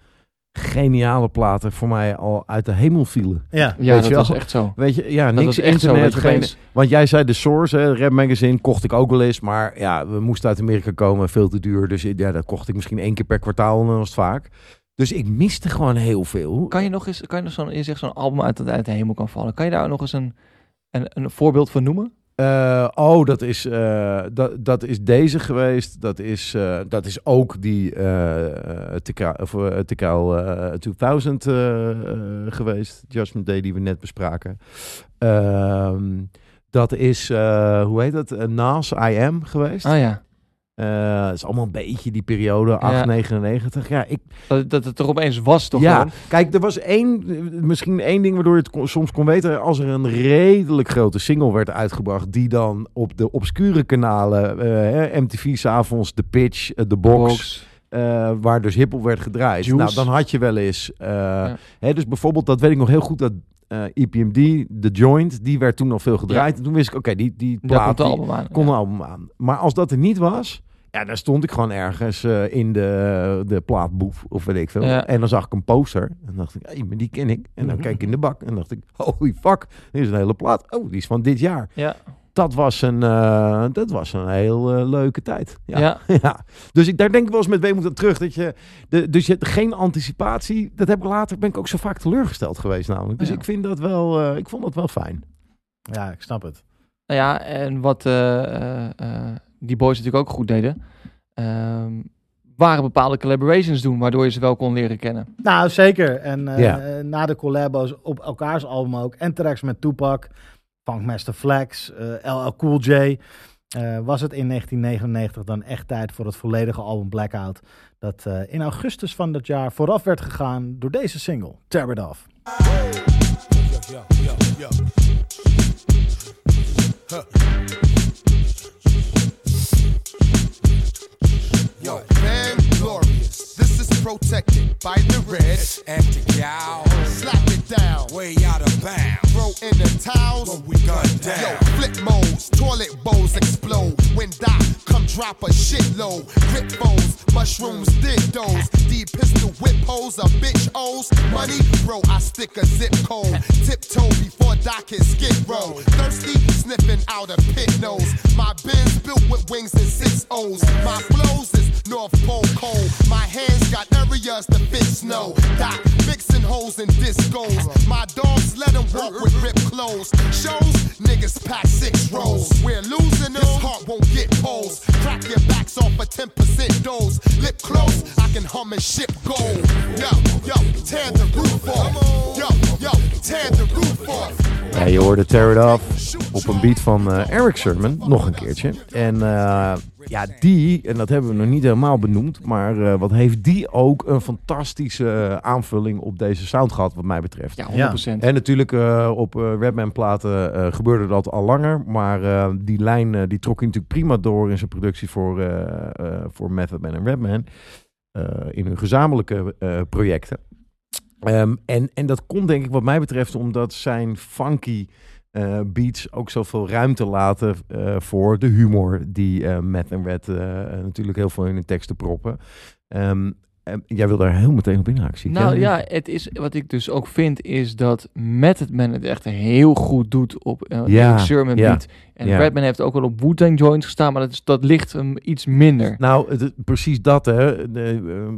geniale platen voor mij al uit de hemel vielen. Ja, ja, weet dat je was echt zo. Weet je, ja, Dat niks was echt zo. internet, je geen, want jij zei de Source, hè, Rap Magazine, kocht ik ook wel eens, maar ja, we moesten uit Amerika komen, veel te duur, dus ja, dat kocht ik misschien één keer per kwartaal en dan was het vaak. Dus ik miste gewoon heel veel. Kan je nog eens, kan je nog zo'n, je zegt zo'n album uit, uit de hemel kan vallen. Kan je daar nog eens een, een, een voorbeeld van noemen? Eh, oh, dat is, eh, dat, dat is deze geweest. Dat is, eh, dat is ook die Tekau of, eh, 2000 eh, eh, geweest. Judgment Day die we net bespraken. Ehm, dat is, hoe heet dat? Nas I Am geweest. Ah ja, Eh, dat is allemaal een beetje die periode, 8, Ja. 99. Ja, ik, dat, dat het er opeens was toch ja, gewoon? kijk, er was één, misschien één ding waardoor je het kon- soms kon weten. Als er een redelijk grote single werd uitgebracht, die dan op de obscure kanalen, eh, hè, MTV s'avonds, The Pitch, eh, The Box, Box. eh, waar dus hiphop werd gedraaid. Juice. Nou, dan had je wel eens, eh, hè, dus bijvoorbeeld, dat weet ik nog heel goed, dat eh EPMD, The Joint, die werd toen al veel gedraaid. En toen wist ik, oké, die, die plaat, komt de die album aan. kon een album aan. Maar als dat er niet was, ja, dan stond ik gewoon ergens eh, in de, de plaatboef of weet ik veel. Ja. En dan zag ik een poster en dacht ik, hey, maar die ken ik. En dan Mhm. keek ik in de bak en dacht ik, holy fuck, dit is een hele plaat. Oh, die is van dit jaar. Ja, Dat was een, eh, dat was een heel eh, leuke tijd. Ja. ja. (laughs) Ja. Dus ik, daar denk ik wel eens met weemoed aan terug. Dat je, de, dus je hebt geen anticipatie. Dat heb ik later, ben ik ook zo vaak teleurgesteld geweest namelijk. Dus Ja. ik vind dat wel, eh, ik vond dat wel fijn. ja, ik snap het. Nou ja, en wat eh, eh, eh, die boys natuurlijk ook goed deden, ehm, waren bepaalde collaborations doen, waardoor je ze wel kon leren kennen. Nou, zeker. En eh, Ja. eh, na de collabos op elkaars album ook. En tracks met Tupac, Funkmaster Flex, eh LL Cool J. eh, was het in 1999 dan echt tijd voor het volledige album Blackout. Dat eh, in augustus van dat jaar vooraf werd gegaan door deze single, Tear It Off. Yo, yo, yo. Huh. Yo, man, glorious. This is protected by the red And the gal, Slap it down. way out of bounds. Throw in the towels. we gun down. Yo, flip modes, toilet bowls explode. When come drop a shitload. Grip foes, mushrooms, dildos. D pistol whip hoes, a bitch O's. Money, bro, I stick a zip code. Tiptoe before Doc can skid row. Thirsty, sniffing out a pit nose. My Benz built with wings and six O's. My flows is North Pole cold. My hands got areas to fit snow. Doc mixing holes and discos. My dogs let them walk with ripped clothes. Shows, niggas pack six rows. We're losing them. this heart won't get poles. Crack your backs off a 10% dose. Lip close, I can hum and ship gold. Yo, yo, tear the roof off. Yo, yo, tear the roof off. Ja, je hoorde Tear It Off op een beat van eh, Eric Sermon, nog een keertje. En eh, ja, die, en dat hebben we nog niet helemaal benoemd, maar eh, wat heeft die ook een fantastische aanvulling op deze sound gehad, wat mij betreft. Ja, 100%. En natuurlijk eh, op eh Redman platen eh, gebeurde dat al langer, maar eh, die lijn die trok hij natuurlijk prima door in zijn productie voor, eh, eh, voor Method Man en Redman. eh, in hun gezamenlijke eh, projecten. Ehm, en, en dat komt denk ik wat mij betreft omdat zijn funky eh, beats ook zoveel ruimte laten eh, voor de humor die eh Matt en Red natuurlijk heel veel in hun teksten proppen. Ehm, jij wil daar heel meteen op inhaken. Nou ja, het is, wat ik dus ook vind, is dat Method Man het echt heel goed doet op uh, Ja, Eric Sermon ja, beat. En ja. Redman heeft ook wel op Wu-Tang Joints gestaan, maar dat, is, dat ligt hem iets minder. Nou, het- precies dat hè. De, ehm,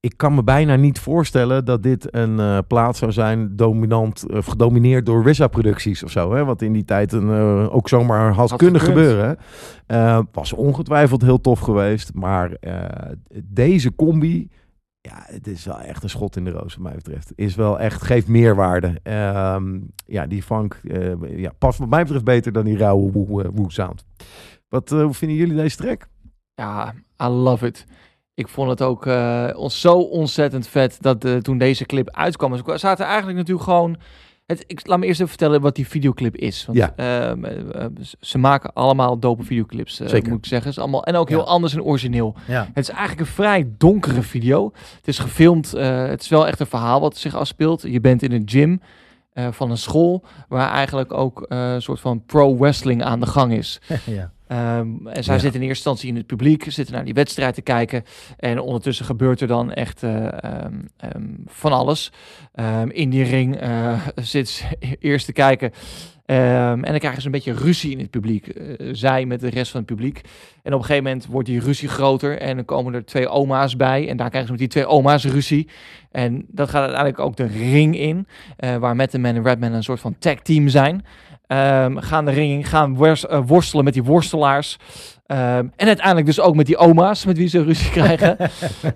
ik kan me bijna niet voorstellen dat dit een eh, plaat zou zijn dominant of gedomineerd door RZA producties of zo. Hè? Wat in die tijd een, eh, ook zomaar had, Had kunnen gekund. gebeuren. Eh, was ongetwijfeld heel tof geweest. Maar eh, deze combi, ja, het is wel echt een schot in de roos wat mij betreft. Is wel echt, geeft meerwaarde. Ehm, ja, die funk eh, ja, past wat mij betreft beter dan die rauwe woe, eh, woe sound. Wat, eh, hoe vinden jullie deze track? Ja, I love it. Ik vond het ook eh, ons zo ontzettend vet dat eh, toen deze clip uitkwam. Ze zaten eigenlijk natuurlijk gewoon... Het, ik, laat me eerst even vertellen wat die videoclip is. Want Ja. ehm, eh, ze maken allemaal dope videoclips, Zeker. moet ik zeggen. Is allemaal, en ook heel anders en origineel. Ja. Het is eigenlijk een vrij donkere video. Het is gefilmd. het is wel echt een verhaal wat zich afspeelt. Je bent in een gym van een school waar eigenlijk ook een soort van pro-wrestling aan de gang is. (laughs) ja. Ehm, en zij Ja. zitten in eerste instantie in het publiek, zitten naar die wedstrijd te kijken. En ondertussen gebeurt er dan echt eh, ehm, ehm, van alles. In die ring eh, (laughs) zit ze eerst te kijken. En dan krijgen ze een beetje ruzie in het publiek. Eh, zij met de rest van het publiek. En op een gegeven moment wordt die ruzie groter. En dan komen er twee oma's bij. En daar krijgen ze met die twee oma's ruzie. En dat gaat uiteindelijk ook de ring in. waar Matt Man en Redman een soort van tag team zijn. Ehm, gaan de ring in, gaan wors- eh, worstelen met die worstelaars. Ehm, en uiteindelijk dus ook met die oma's met wie ze ruzie (laughs) krijgen.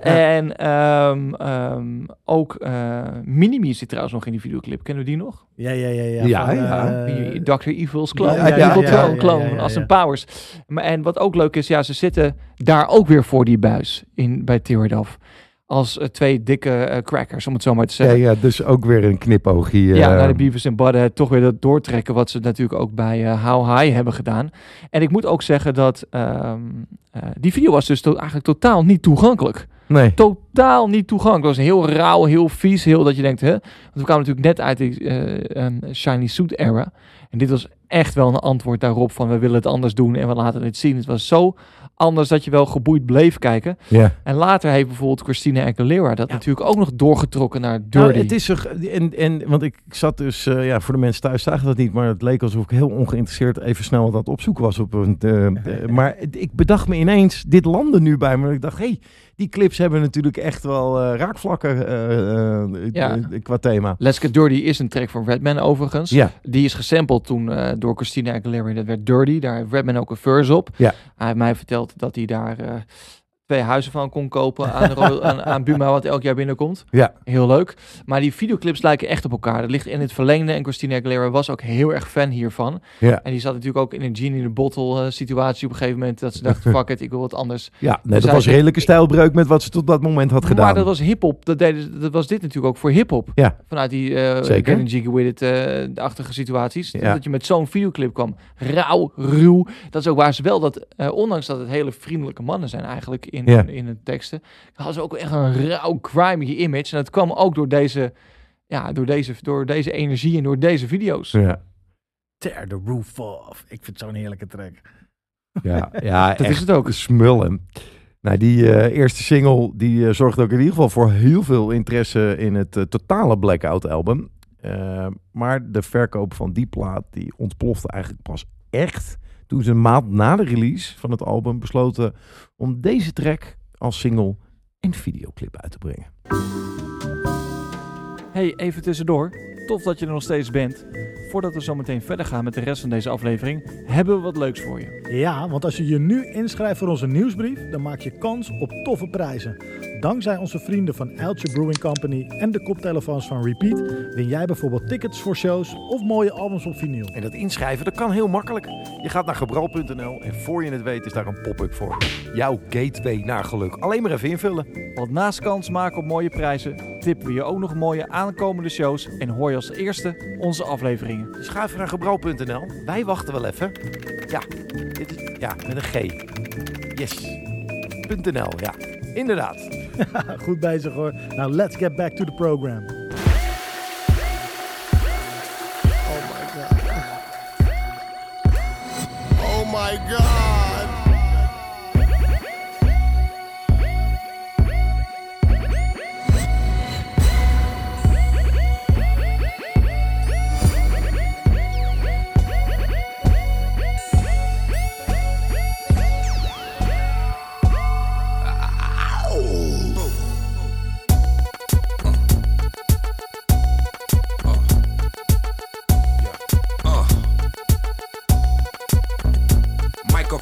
en ehm, ehm, ook eh Minimi zit trouwens nog in die videoclip. Kennen we die nog? Ja, ja, ja. ja. Ja, van, ja. eh, Dr. Evil's clone. Ja, Ja, Evil ja, clone, ja, clone ja, van ja, Austin ja. Powers. Maar, en wat ook leuk is, ja, ze zitten daar ook weer voor die buis in, bij Off. Als eh, twee dikke eh, crackers, om het zo maar te Ja, zeggen. ja, dus ook weer een knipoogje. Ja, eh, naar de Beavis en Butthead toch weer dat doortrekken wat ze natuurlijk ook bij eh, How High hebben gedaan. En ik moet ook zeggen dat ehm, eh, die video was dus to- eigenlijk totaal niet toegankelijk. Nee. Totaal niet toegankelijk. Het was heel rauw, heel vies, heel dat je denkt, hè? Want we kwamen natuurlijk net uit die ehm, Shiny Suit era. En dit was echt wel een antwoord daarop van we willen het anders doen en we laten het zien. Het was zo anders dat je wel geboeid bleef kijken. Ja. En later heeft bijvoorbeeld Christina Aguilera dat Ja. natuurlijk ook nog doorgetrokken naar Dirty. Nou, het is er, en, en, want ik zat dus, eh, ja, voor de mensen thuis zagen dat niet, maar het leek alsof ik heel ongeïnteresseerd even snel wat aan het opzoeken was. Op een, eh, (laughs) eh, maar ik bedacht me ineens, dit landde nu bij me. Ik dacht, hé, hey, die clips hebben natuurlijk echt wel eh, raakvlakken eh, eh, Ja. qua thema. Let's Get Dirty is een track van Redman overigens. Ja, Die is gesampled toen door Christina Aguilera. Dat werd Dirty. Daar heeft Redman ook een verse op. Ja. Hij heeft mij verteld dat hij daar twee huizen van kon kopen aan, (laughs) aan, aan Buma wat elk jaar binnenkomt. Ja. Heel leuk. Maar die videoclips lijken echt op elkaar. Dat ligt in het verlengde. En Christina Aguilera was ook heel erg fan hiervan. ja. En die zat natuurlijk ook in een genie in a bottle eh, situatie op een gegeven moment. Dat ze dacht, (laughs) fuck it, ik wil wat anders. ja nee, Dus dat was redelijke stijlbreuk met wat ze tot dat moment had gedaan. Maar dat was hip-hop. Dat, deden, dat was dit natuurlijk ook voor hip-hop. Ja. Vanuit die eh Zeker. Getting Jiggy With It eh, achtige situaties. Ja. Dat je met zo'n videoclip kwam. Rauw, ruw. Dat is ook waar ze wel dat, eh, ondanks dat het hele vriendelijke mannen zijn eigenlijk in, Ja. in, de teksten, hadden ze ook echt een rauw, grimy image. En dat kwam ook door deze ja, door, deze, door deze energie en door deze video's. Ja, Tear the roof off. Ik vind het zo'n heerlijke track. ja, ja (laughs) Dat is het ook. smullen. Nou, die eh, eerste single die eh, zorgt ook in ieder geval voor heel veel interesse in het eh, totale Blackout album. Maar de verkoop van die plaat die ontplofte eigenlijk pas echt toen ze een maand na de release van het album besloten om deze track als single en videoclip uit te brengen. Hey, even tussendoor. Tof dat je er nog steeds bent. Voordat we zo meteen verder gaan met de rest van deze aflevering, hebben we wat leuks voor je. Ja, want als je je nu inschrijft voor onze nieuwsbrief, dan maak je kans op toffe prijzen. Dankzij onze vrienden van Eltje Brewing Company en de koptelefoons van Repeat win jij bijvoorbeeld tickets voor shows of mooie albums op vinyl. En dat inschrijven, dat kan heel makkelijk. Je gaat naar gebral.nl en voor je het weet is daar een pop-up voor. Jouw gateway naar geluk. Alleen maar even invullen. Want naast kans maken op mooie prijzen, tippen we je ook nog mooie aankomende shows en hoor je als eerste onze afleveringen. Dus ga even naar gebral.nl. Wij wachten wel even. Ja, dit is, ja, met een G. Yes. .nl, ja. Inderdaad. (laughs) Goed bezig hoor. Nou, let's get back to the program. Oh my god.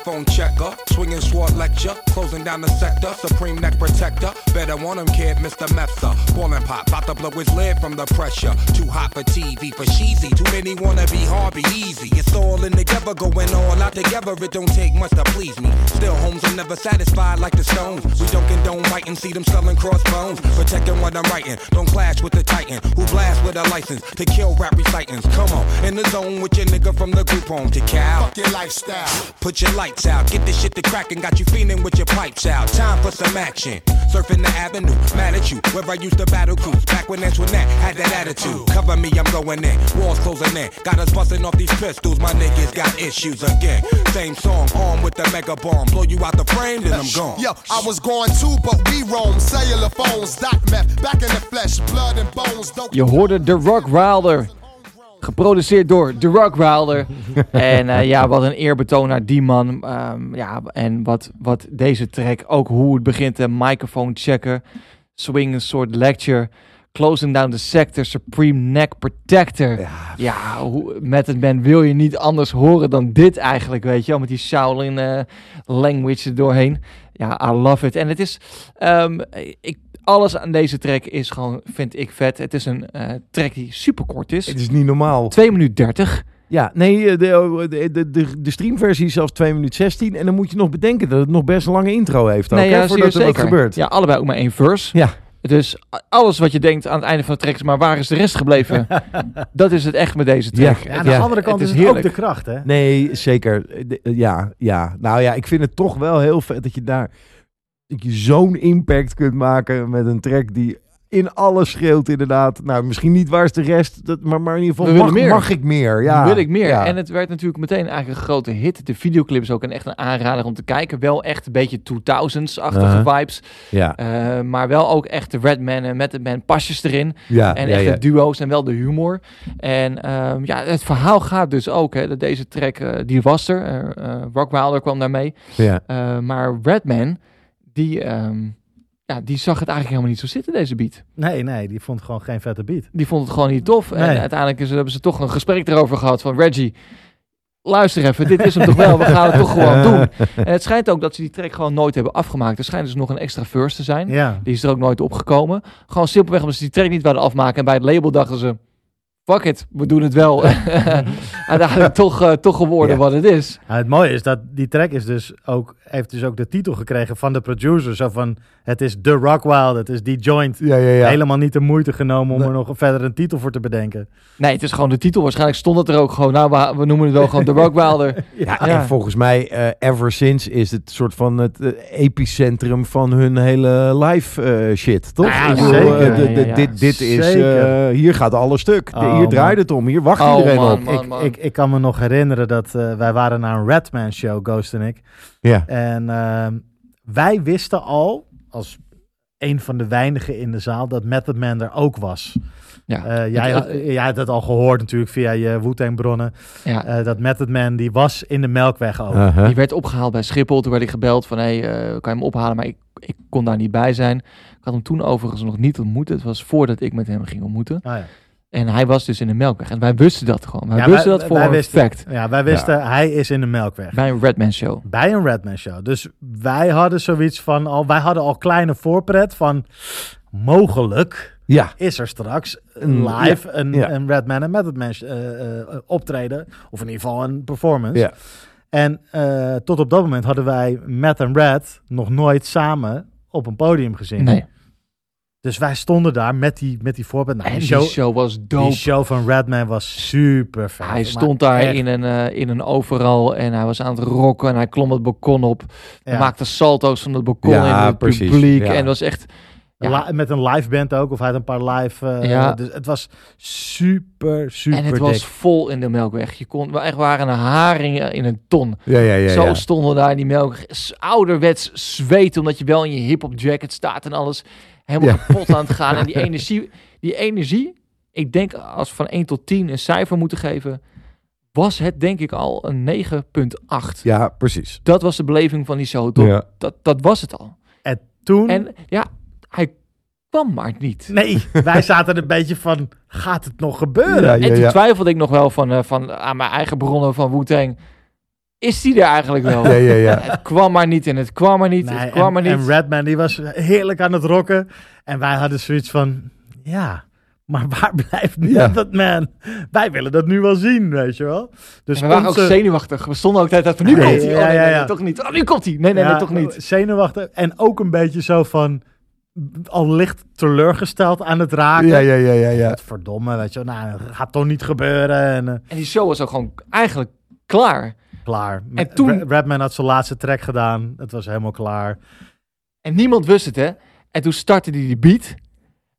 Microphone checker, swinging sword lecture, closing down the sector, supreme neck protector. Better want him, kid, Mr. Mepsa. Ballin' pop, about to blow his lid from the pressure. Too hot for TV, for cheesy. Too many wanna be hard, be easy. It's all in the together, going all out together. It don't take much to please me. Still, homes are never satisfied like the stones. We don't condone writing, see them selling crossbones. Protecting what I'm writing, don't clash with the titan who blast with a license to kill rap recitants. Come on, in the zone with your nigga from the group home to Cal. Fuck your lifestyle. Put your lights out, get this shit to crackin', got you feeling with your pipes out. Time for some action. Surfing the avenue, mad at you. Where I used to battle cruise, back when Antoinette had that attitude. Cover me, I'm going in. Walls closing in. Got us busting off these pistols, my niggas got issues again. Same song, armed with the mega bomb. Blow you out the frame, then I'm gone. Yo, I was going too, but we roam. Cellular phones, dot map, back in the flesh, blood and bones. Don't Je hoorde The Rock Wilder. Geproduceerd door The Rock Wilder. (laughs) en eh, ja, wat een eerbetoon naar die man. Ehm, ja, en wat, wat deze track, ook hoe het begint. Een microphone checker. Swing een soort lecture. Closing down the sector. Supreme neck protector. Ja, hoe, met het band wil je niet anders horen dan dit eigenlijk, weet je wel. Met die Shaolin eh, language er doorheen. Ja, I love it. En het is, ehm, ik, alles aan deze track is gewoon, vind ik vet. Het is een eh, track die super kort is. Het is niet normaal. 2 minuten 30. Ja, nee, eh, de, de, de, de, de streamversie is zelfs 2 minuten 16. En dan moet je nog bedenken dat het nog best een lange intro heeft. Ook, Nee, hè, ja, voordat er zeker. wat gebeurt. Ja, allebei ook maar één verse. Ja. Dus alles wat je denkt aan het einde van de track is, maar waar is de rest gebleven? (laughs) dat is het echt met deze track. Ja, Ja, aan de Ja, andere kant het is is het ook de kracht, hè? Nee, zeker. De- Ja, ja. Nou ja, ik vind het toch wel heel vet dat je daar dat je zo'n impact kunt maken met een track die in alles schreeuwt inderdaad. Nou, misschien niet waar is de rest, dat, maar, maar in ieder geval mag, meer. mag ik meer. Ja, wil ik meer. Ja. En het werd natuurlijk meteen eigenlijk een grote hit. De videoclip is ook een echt een aanrader om te kijken. Wel echt een beetje 2000s-achtige Uh-huh. vibes. ja, Eh, maar wel ook echt de Redman en met de man pasjes erin. ja, En ja, echt de duo's en wel de humor. En ehm, ja, het verhaal gaat dus ook. Hè, dat deze track, eh, die was er. Eh, Rock Wilder kwam daarmee. ja. Maar Redman, die, ehm, ja, die zag het eigenlijk helemaal niet zo zitten, deze beat. Nee, nee, die vond gewoon geen vette beat. Die vond het gewoon niet tof. En uiteindelijk is, hebben ze toch een gesprek erover gehad van Reggie. Luister even, dit is hem toch wel, we gaan het toch gewoon (laughs) doen. En het schijnt ook dat ze die track gewoon nooit hebben afgemaakt. Er schijnt dus nog een extra verse te zijn. Ja. Die is er ook nooit opgekomen. Gewoon simpelweg omdat ze die track niet wilden afmaken. En bij het label dachten ze, fuck it, we doen het wel. (laughs) Uiteindelijk toch, eh, toch geworden Ja. wat het is. Nou, het mooie is dat die track is dus ook, heeft dus ook de titel gekregen van de producer. Zo van, het is The Rock Wild, het is die joint. Ja, ja, ja. Helemaal niet de moeite genomen om Nee. er nog verder een titel voor te bedenken. Nee, het is gewoon de titel. Waarschijnlijk stond het er ook gewoon. Nou, we, we noemen het wel gewoon The Rock Wilder. (laughs) Ja, Ja. en volgens mij, eh, ever since is het soort van het eh, epicentrum van hun hele live shit, toch? Bedoel, zeker. Dit, dit is, eh, hier gaat alles stuk. De- Oh, hier draait man. het om. Hier wacht Oh, iedereen man. op. ik, ik, ik kan me nog herinneren dat eh, wij waren naar een Redman show, Ghost en ik. Ja. En ehm, wij wisten al, als een van de weinigen in de zaal, dat Method Man er ook was. Ja. Eh, jij, Ik- had, jij had het al gehoord natuurlijk via je Wu-Tang bronnen. ja. eh, dat Method Man, die was in de Melkweg ook. Uh-huh. Die werd opgehaald bij Schiphol. Toen werd ik gebeld van, hé, hey, eh, kan je hem ophalen? Maar ik, ik kon daar niet bij zijn. Ik had hem toen overigens nog niet ontmoet. Het was voordat ik met hem ging ontmoeten. Ah, ja. En hij was dus in de Melkweg. En wij wisten dat gewoon. Wij Ja, wisten wij- dat voor een fact. Ja, wij wisten, hij is in de Melkweg. Bij een Redman show. Bij een Redman show. Dus wij hadden zoiets van, al, wij hadden al kleine voorpret van, mogelijk Ja. is er straks Een- live ja, een, een Redman en Method Man eh, optreden. Of in ieder geval een performance. Ja. En tot op dat moment hadden wij Matt en Red nog nooit samen op een podium gezien. Nee. Dus wij stonden daar met die, met die voorpret. Nou, En die, die show, was die dope. show van Redman was super vet. Hij stond daar echt, in een, eh, in een overal en hij was aan het rocken en hij klom het balkon op. Hij ja. maakte salto's van het balkon Ja, in het precies. publiek. Ja. En het was echt... Met een live band ook, of hij had een paar live. eh, Ja. Dus het was super, super en het dik. was vol in de Melkweg. Je kon, we echt waren een haring in een ton. Ja, ja, ja. Zo stonden we daar in die Melkweg. Ouderwets zweten, omdat je wel in je hip-hop jacket staat en alles. Helemaal Ja. kapot aan het (laughs) gaan. En die energie, die energie, ik denk als we van 1 tot 10 een cijfer moeten geven, was het denk ik al een 9,8. Ja, precies. Dat was de beleving van die show. Ja. Dat, dat was het al. En toen. En ja, hij kwam maar niet. Nee, (laughs) wij zaten een beetje van: gaat het nog gebeuren? Ja, En ja, toen twijfelde ik nog wel van, eh, van aan mijn eigen bronnen van Wu-Tang. Is die er eigenlijk wel? Ja, ja, ja. Het kwam maar niet en het kwam maar niet. Nee, het kwam en, maar niet. en Redman die was heerlijk aan het rocken. En wij hadden zoiets van: ja, maar waar (laughs) blijft Ja. dat man? Wij willen dat nu wel zien, weet je wel. Dus we waren onze- ook zenuwachtig. We stonden ook tijd van, nu Nee, komt hij. ja, Oh, nee, ja, nee, ja. nee, toch niet. Oh, nu komt hij. Nee, nee, Ja, nee, toch niet. Zenuwachtig. En ook een beetje zo van: al licht teleurgesteld aan het raken. Ja, ja, ja, ja, ja. Het verdomme, weet je wel. Nou, dat gaat toch niet gebeuren. En eh, En die show was ook gewoon eigenlijk klaar. Klaar. En toen- Re- Redman had zijn laatste track gedaan. Het was helemaal klaar. En niemand wist het, hè. En toen startte hij die beat.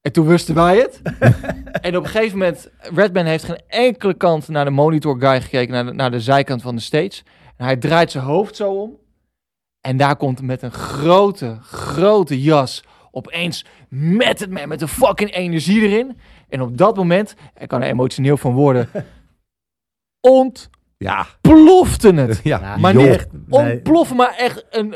En toen wisten wij het. (laughs) en op een gegeven moment... Redman heeft geen enkele kant naar de monitor guy gekeken. Naar de, naar de zijkant van de stage. En hij draait zijn hoofd zo om. En daar komt met een grote, grote jas... opeens met het man, met een fucking energie erin. En op dat moment... Ik kan er emotioneel van worden... (laughs) ontplofte Ja. het. Ja. Maar niet Echt, nee. ontploffen, maar echt een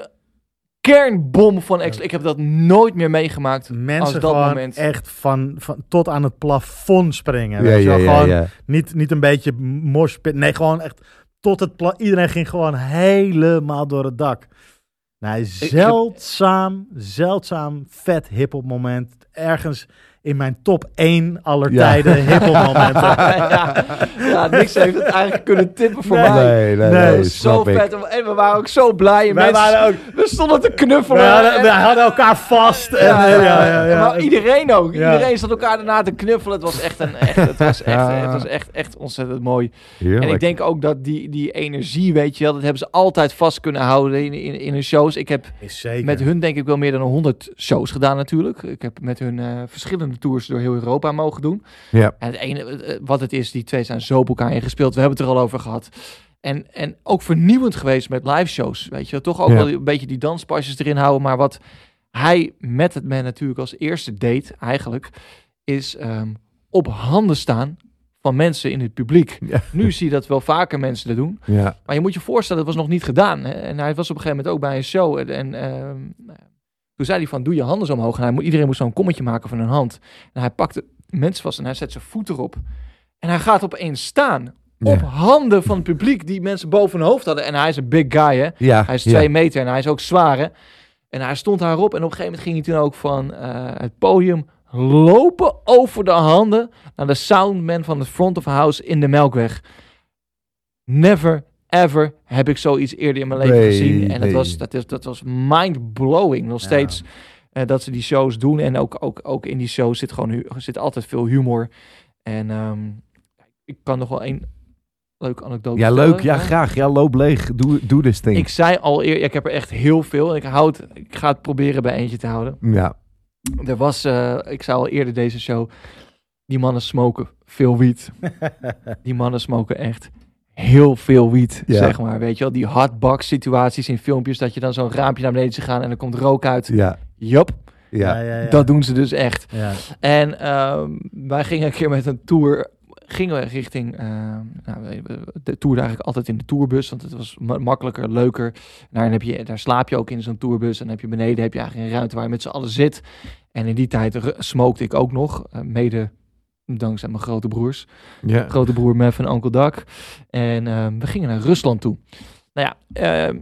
kernbom van extra. Ik heb dat nooit meer meegemaakt als Mensen dat gewoon moment. echt van, van tot aan het plafond springen. Ja, weet je ja, wel? ja, gewoon ja. Niet, niet een beetje morspit. Nee, gewoon echt tot het pla Iedereen ging gewoon helemaal door het dak. Nee, zeldzaam, zeldzaam vet hip-hop moment. Ergens in mijn top 1 aller Ja. tijden hip-hop momenten. (laughs) ja, ja, niks heeft het eigenlijk kunnen tippen voor Nee. mij. Nee, nee, Nee, nee, zo ik. vet. En we waren ook zo blij. En Wij mensen, waren ook, We stonden te knuffelen. wij hadden, en- wij hadden elkaar vast. En, ja, ja, ja, ja, ja. Maar iedereen ook. Ja. Iedereen zat elkaar daarna te knuffelen. Het was echt, een, echt, het was echt, Ja. het was echt, echt ontzettend mooi. Heerlijk. En ik denk ook dat die, die energie, weet je wel, dat hebben ze altijd vast kunnen houden in, in, in hun shows. Ik heb Is zeker. met hun denk ik wel meer dan 100 shows gedaan natuurlijk. Ik heb met hun eh, verschillende tours door heel Europa mogen doen. Ja. En het ene, eh, wat het is, die twee zijn zo op elkaar ingespeeld. We hebben het er al over gehad. En, en ook vernieuwend geweest met live shows. Weet je, toch ook Ja. wel een beetje die danspasjes erin houden. Maar wat hij met het man natuurlijk als eerste deed, eigenlijk, is ehm, op handen staan van mensen in het publiek. Ja. (laughs) Nu zie je dat wel vaker mensen dat doen. Ja. Maar je moet je voorstellen, dat was nog niet gedaan. Hè? En hij was op een gegeven moment ook bij een show. En, en ehm, toen zei hij van, doe je handen zo omhoog. En hij, iedereen moest zo'n kommetje maken van hun hand. En hij pakte mensen vast en hij zet zijn voet erop. En hij gaat opeens staan. Ja. Op handen van het publiek die mensen boven hun hoofd hadden. En hij is een big guy, hè. Ja. Hij is ja. twee meter en hij is ook zwaar, hè. En hij stond daarop en op een gegeven moment ging hij toen ook van eh, het podium lopen over de handen naar de soundman van het front of house in de Melkweg. Never, ever heb ik zoiets eerder in mijn leven Nee, gezien. En dat was, dat, is, dat was mind-blowing nog Ja. steeds. eh, dat ze die shows doen. En ook, ook, ook in die shows zit gewoon zit altijd veel humor. En ehm, ik kan nog wel één leuke anekdote Ja, leuk. Ja, graag. Ja, loop leeg. Doe, doe this thing. Ik zei al eerder, ik heb er echt heel veel. Ik, houd, ik ga het proberen bij eentje te houden. Ja. Er was, eh, ik zei al eerder deze show, die mannen smoken veel wiet. (laughs) die mannen smoken echt heel veel wiet, Ja. zeg maar. Weet je wel, die hotbox situaties in filmpjes, dat je dan zo'n raampje naar beneden ziet gaan en er komt rook uit. Ja. Jup, Ja. ja, ja. dat doen ze dus echt. Ja. En ehm, wij gingen een keer met een tour, gingen we richting, ehm, nou, de tour eigenlijk altijd in de tourbus, want het was ma- makkelijker, leuker. Daar, heb je, daar slaap je ook in zo'n tourbus en dan heb je beneden heb je eigenlijk een ruimte waar je met z'n allen zit. En in die tijd smokte ik ook nog, eh, mede dankzij mijn grote broers. Ja. Grote broer Mev en onkel Dak. En ehm, we gingen naar Rusland toe. Nou ja, ehm,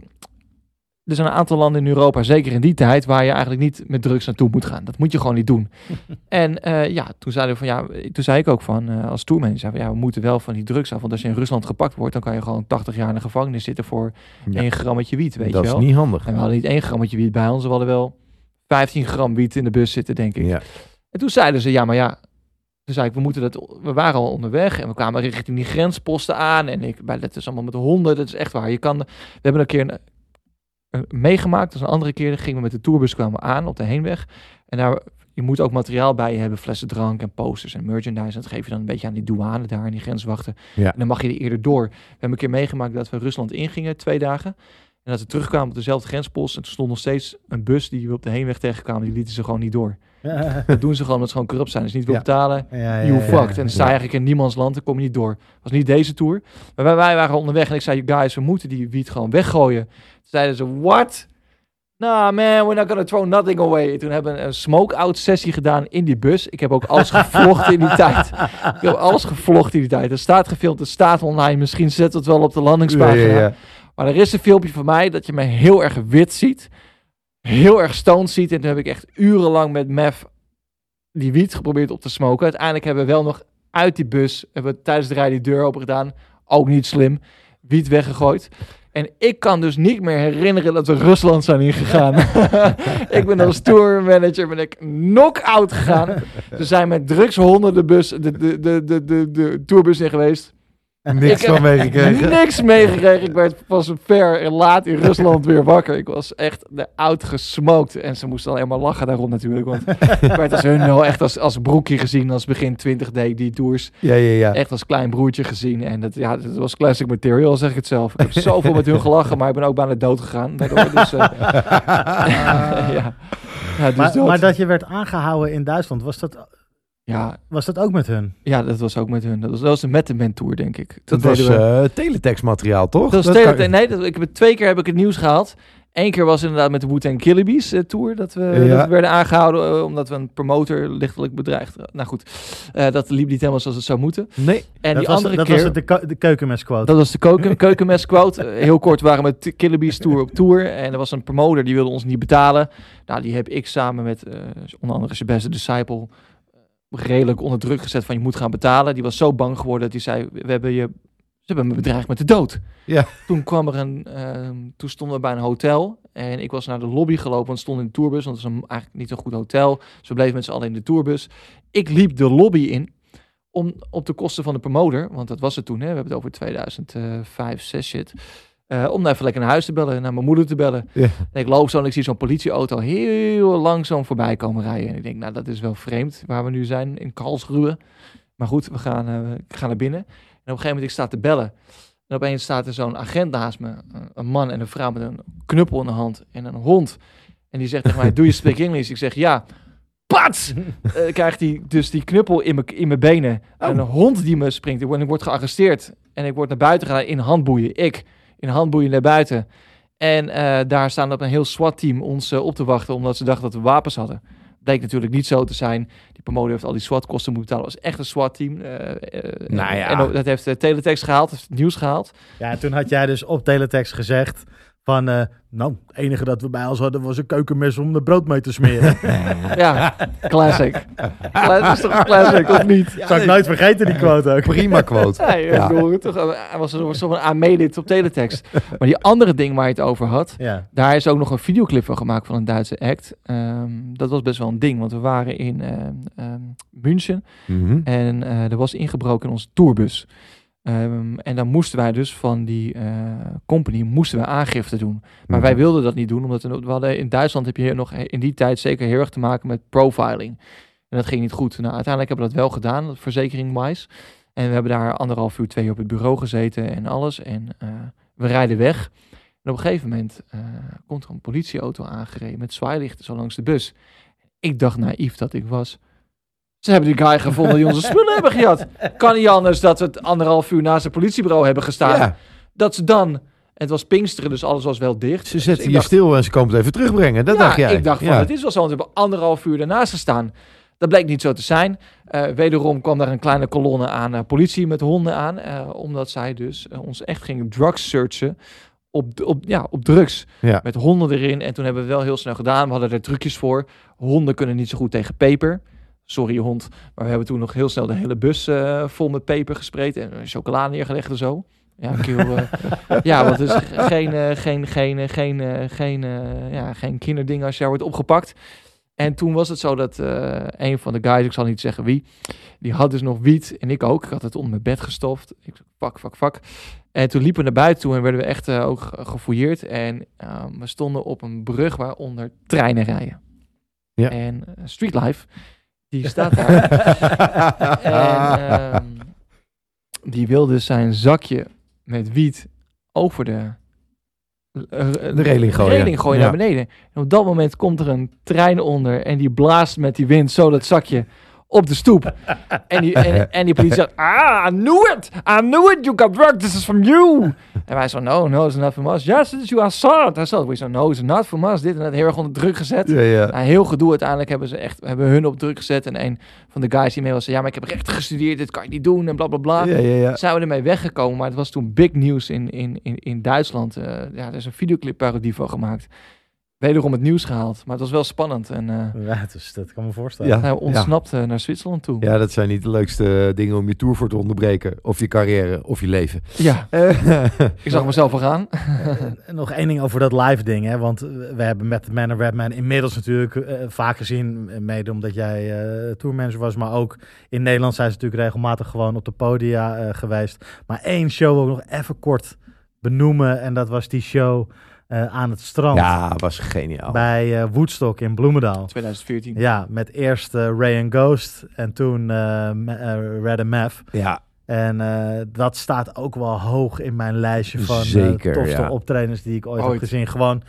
er zijn een aantal landen in Europa, zeker in die tijd, waar je eigenlijk niet met drugs naartoe moet gaan. Dat moet je gewoon niet doen. (laughs) en eh, ja, toen zeiden we van ja, toen zei ik ook van eh, als tourmanager, van, ja, we moeten wel van die drugs af. Want als je in Rusland gepakt wordt, dan kan je gewoon 80 jaar in de gevangenis zitten voor Ja. één grammetje wiet, weet dat je is wel. niet handig. En we hadden niet één grammetje wiet bij ons, we hadden wel 15 gram wiet in de bus zitten, denk ik. Ja. En toen zeiden ze, ja, maar ja. Toen zei ik, we moeten dat. We waren al onderweg en we kwamen richting die grensposten aan. En ik, bij, dat is allemaal met honden. Dat is echt waar. Je kan. We hebben een keer een, een- meegemaakt. Dus een andere keer gingen we met de tourbus kwamen aan op de heenweg. En daar, je moet ook materiaal bij je hebben: flessen drank en posters en merchandise. En dat geef je dan een beetje aan die douane daar, aan die grenswachten. Ja. En dan mag je er eerder door. We hebben een keer meegemaakt dat we Rusland ingingen, twee dagen. En dat we terugkwamen op dezelfde grenspost. En toen stond nog steeds een bus die we op de heenweg tegenkwamen. Die lieten ze gewoon niet door. (laughs) Dat doen ze gewoon omdat ze gewoon corrupt zijn. Dus niet wil betalen. You fucked. En dan sta je eigenlijk in niemands land. Dan kom je niet door. was niet deze tour. Maar wij, wij waren onderweg. En ik zei, guys, we moeten die wiet gewoon weggooien. Toen zeiden ze, what? Nah man, we're not gonna throw nothing away. Toen hebben we een smoke-out sessie gedaan in die bus. Ik heb ook alles gevlogd in die (laughs) tijd. Ik heb alles gevlogd in die tijd. Er staat gefilmd, er staat online. Misschien zet het wel op de Ja, landingspagina. ja, ja. Maar er is een filmpje van mij dat je me heel erg wit ziet. Heel erg stoned ziet. En toen heb ik echt urenlang met Mev die wiet geprobeerd op te smoken. Uiteindelijk hebben we wel nog uit die bus, hebben we tijdens de rij die deur open gedaan. Ook niet slim. Wiet weggegooid. En ik kan dus niet meer herinneren dat we Rusland zijn ingegaan. (laughs) (laughs) ik ben als tourmanager ben ik knock-out gegaan. Ze zijn met drugshonden de, bus, de, de, de, de, de, de tourbus in geweest. (laughs) Niks Ik heb van meegekregen. Niks meegekregen. Ik werd pas ver en laat in Rusland weer wakker. Ik was echt de oud gesmoked. En ze moesten al helemaal lachen daarom natuurlijk. Want ik werd als hun wel echt als, als broekje gezien. Als begin 20 deed die tours. Ja, ja, ja. Echt als klein broertje gezien. En dat, ja, dat was classic material, zeg ik het zelf. Ik heb zoveel met hun gelachen, maar ik ben ook bijna dood gegaan. Daardoor, dus, eh, (laughs) (laughs) ja. Ja, dus Maar, dat, maar dat je werd aangehouden in Duitsland, was dat, ja, was dat ook met hun? ja, dat was ook met hun. Dat was, dat was een met de band tour, denk ik. Dat was deden we- eh teletext materiaal, toch? Dat was tele- nee, dat, ik heb twee keer heb ik het nieuws gehaald. Eén keer was inderdaad met de Wu-Tang Killibees eh, tour. Dat we, Ja. dat we werden aangehouden eh, omdat we een promotor lichtelijk bedreigd. Nou goed, eh, dat liep niet helemaal zoals het zou moeten. Nee. En dat die was, andere dat keer... was het de, keu- de keukenmesquote. Dat was de keuken, (laughs) keukenmes quote. Heel kort waren we met tour op tour. En er was een promotor die wilde ons niet betalen. Nou, die heb ik samen met eh, onder andere zijn beste disciple redelijk onder druk gezet van je moet gaan betalen. Die was zo bang geworden dat hij zei, we hebben je, ze hebben me bedreigd met de dood. Ja. Toen kwam er een, ehm, toen stonden we bij een hotel en ik was naar de lobby gelopen, want stond in de tourbus, want het was een, eigenlijk niet een goed hotel. Dus we bleven met z'n allen in de tourbus. Ik liep de lobby in om op de kosten van de promotor, want dat was het toen, hè, we hebben het over 2005, 6 shit. Eh, om daar even lekker naar huis te bellen, naar mijn moeder te bellen. Ja. En ik loop zo en ik zie zo'n politieauto heel langzaam voorbij komen rijden. En ik denk, nou, dat is wel vreemd waar we nu zijn, in Karlsruhe. Maar goed, we gaan, eh, ik ga naar binnen. En op een gegeven moment, ik sta te bellen. En opeens staat er zo'n agent naast me. een- man en een vrouw met een knuppel in de hand en een hond. En die zegt tegen mij, (laughs) do you speak English? Ik zeg, ja. Pats! (laughs) Eh, krijgt hij dus die knuppel in mijn in mijn benen. En een hond die me springt. Word, ik word gearresteerd. En ik word naar buiten gegaan in handboeien. Ik in handboeien naar buiten. En eh, daar staan op een heel SWAT-team ons eh, op te wachten, omdat ze dachten dat we wapens hadden. Bleek natuurlijk niet zo te zijn. Die promotor heeft al die SWAT-kosten moeten betalen. Dat was echt een SWAT-team. eh, eh, Nou ja. En dat heeft de teletext gehaald, heeft het nieuws gehaald. Ja, en toen had jij dus op teletext gezegd Van, eh, nou, het enige dat we bij ons hadden was een keukenmes om de brood mee te smeren. (laughs) Ja, classic. Cla- Dat is toch een classic, of niet? Zou ik nooit vergeten, die quote ook. Prima quote. (laughs) Ja. ik bedoel, toch, eh, hij was een soort van aanmedit op teletext. Maar die andere ding waar je het over had, Ja. daar is ook nog een videoclip van gemaakt van een Duitse act. Ehm, dat was best wel een ding, want we waren in ehm, ehm, München Mhm. en eh, er was ingebroken in onze tourbus. Ehm, en dan moesten wij dus van die eh, company moesten we aangifte doen. Maar Mhm. wij wilden dat niet doen, omdat we, we hadden in Duitsland heb je nog in die tijd zeker heel erg te maken met profiling. En dat ging niet goed. Nou, uiteindelijk hebben we dat wel gedaan, verzekering-wise. En we hebben daar anderhalf uur, twee uur op het bureau gezeten en alles. En eh, we rijden weg. En op een gegeven moment eh, komt er een politieauto aangereden met zwaailichten zo langs de bus. Ik dacht naïef dat ik was. Ze hebben die guy gevonden die onze spullen hebben gejat. (laughs) Kan niet anders dat we het anderhalf uur naast het politiebureau hebben gestaan. Ja, Dat ze dan... Het was Pinksteren, dus alles was wel dicht. ze Dus zetten ik je dacht- stil en ze komen het even terugbrengen. Dat ja, dacht jij. ik dacht van, Ja. het is wel zo, want we hebben anderhalf uur ernaast gestaan. Dat bleek niet zo te zijn. Eh, wederom kwam daar een kleine kolonne aan eh, politie met honden aan. eh, omdat zij dus ons echt gingen drugs searchen op, op, ja, op drugs. Ja. Met honden erin. En toen hebben we wel heel snel gedaan. We hadden er trucjes voor. Honden kunnen niet zo goed tegen peper. Sorry hond. Maar we hebben toen nog heel snel de hele bus eh, vol met peper gespreid. En chocola neergelegd en zo. Ja, kill, eh, (laughs) ja, want het is geen, eh, geen, geen, geen, geen, ja, geen kinderding als je daar wordt opgepakt. En toen was het zo dat een van de guys, ik zal niet zeggen wie, die had dus nog wiet en ik ook. Ik had het onder mijn bed gestoft. Ik fuck, fuck, fuck. En toen liepen we naar buiten toe en werden we echt ook ge- gefouilleerd. En ehm, we stonden op een brug waaronder treinen rijden. Ja. En eh, Street Life, die staat daar. (laughs) en ehm, die wilde zijn zakje met wiet over de, eh, De reling gooien. reling gooien Ja. naar beneden. En op dat moment komt er een trein onder en die blaast met die wind zo dat zakje op de stoep. en, die, en, en die politie zegt, ah, I knew it! I knew it, you got drugged, this is from you! en wij zo, no, no, it's not from us. Yes, it's you, I saw it. Hij zei, we zo, no, it's not from us. Dit en dat heel erg onder druk gezet. Ja, ja. Nou, heel gedoe. Uiteindelijk hebben ze echt hebben hun op druk gezet. En een van de guys die mee was, zei, ja, maar ik heb rechten gestudeerd, dit kan je niet doen en bla bla bla. Ja, ja, ja. Zijn we ermee weggekomen, maar het was toen big nieuws in, in, in, in Duitsland. Eh, ja, er is een videoclip parodie van gemaakt. Wederom het nieuws gehaald, maar het was wel spannend. En eh Ja, dus dat kan me voorstellen. Ja. hij ontsnapte naar Zwitserland toe. Ja, dat zijn niet de leukste dingen om je tour voor te onderbreken. Of je carrière, of je leven. Ja, (laughs) Eh, ik zag mezelf al gaan. En nog één ding over dat live ding, hè? want eh, we hebben met Man en Redman inmiddels natuurlijk eh, vaak gezien, eh, mede omdat jij eh tourmanager was, maar ook in Nederland zijn ze natuurlijk regelmatig gewoon op de podia eh, geweest. Maar één show ook nog even kort benoemen en dat was die show eh, aan het strand ja, was geniaal. bij eh, Woodstock in Bloemendaal. 2014. Ja, met eerst eh, Ray and Ghost en toen Red and Math. Ja, En eh, dat staat ook wel hoog in mijn lijstje van Zeker, de tofste ja. optredens die ik ooit, Ooit. heb gezien. Gewoon,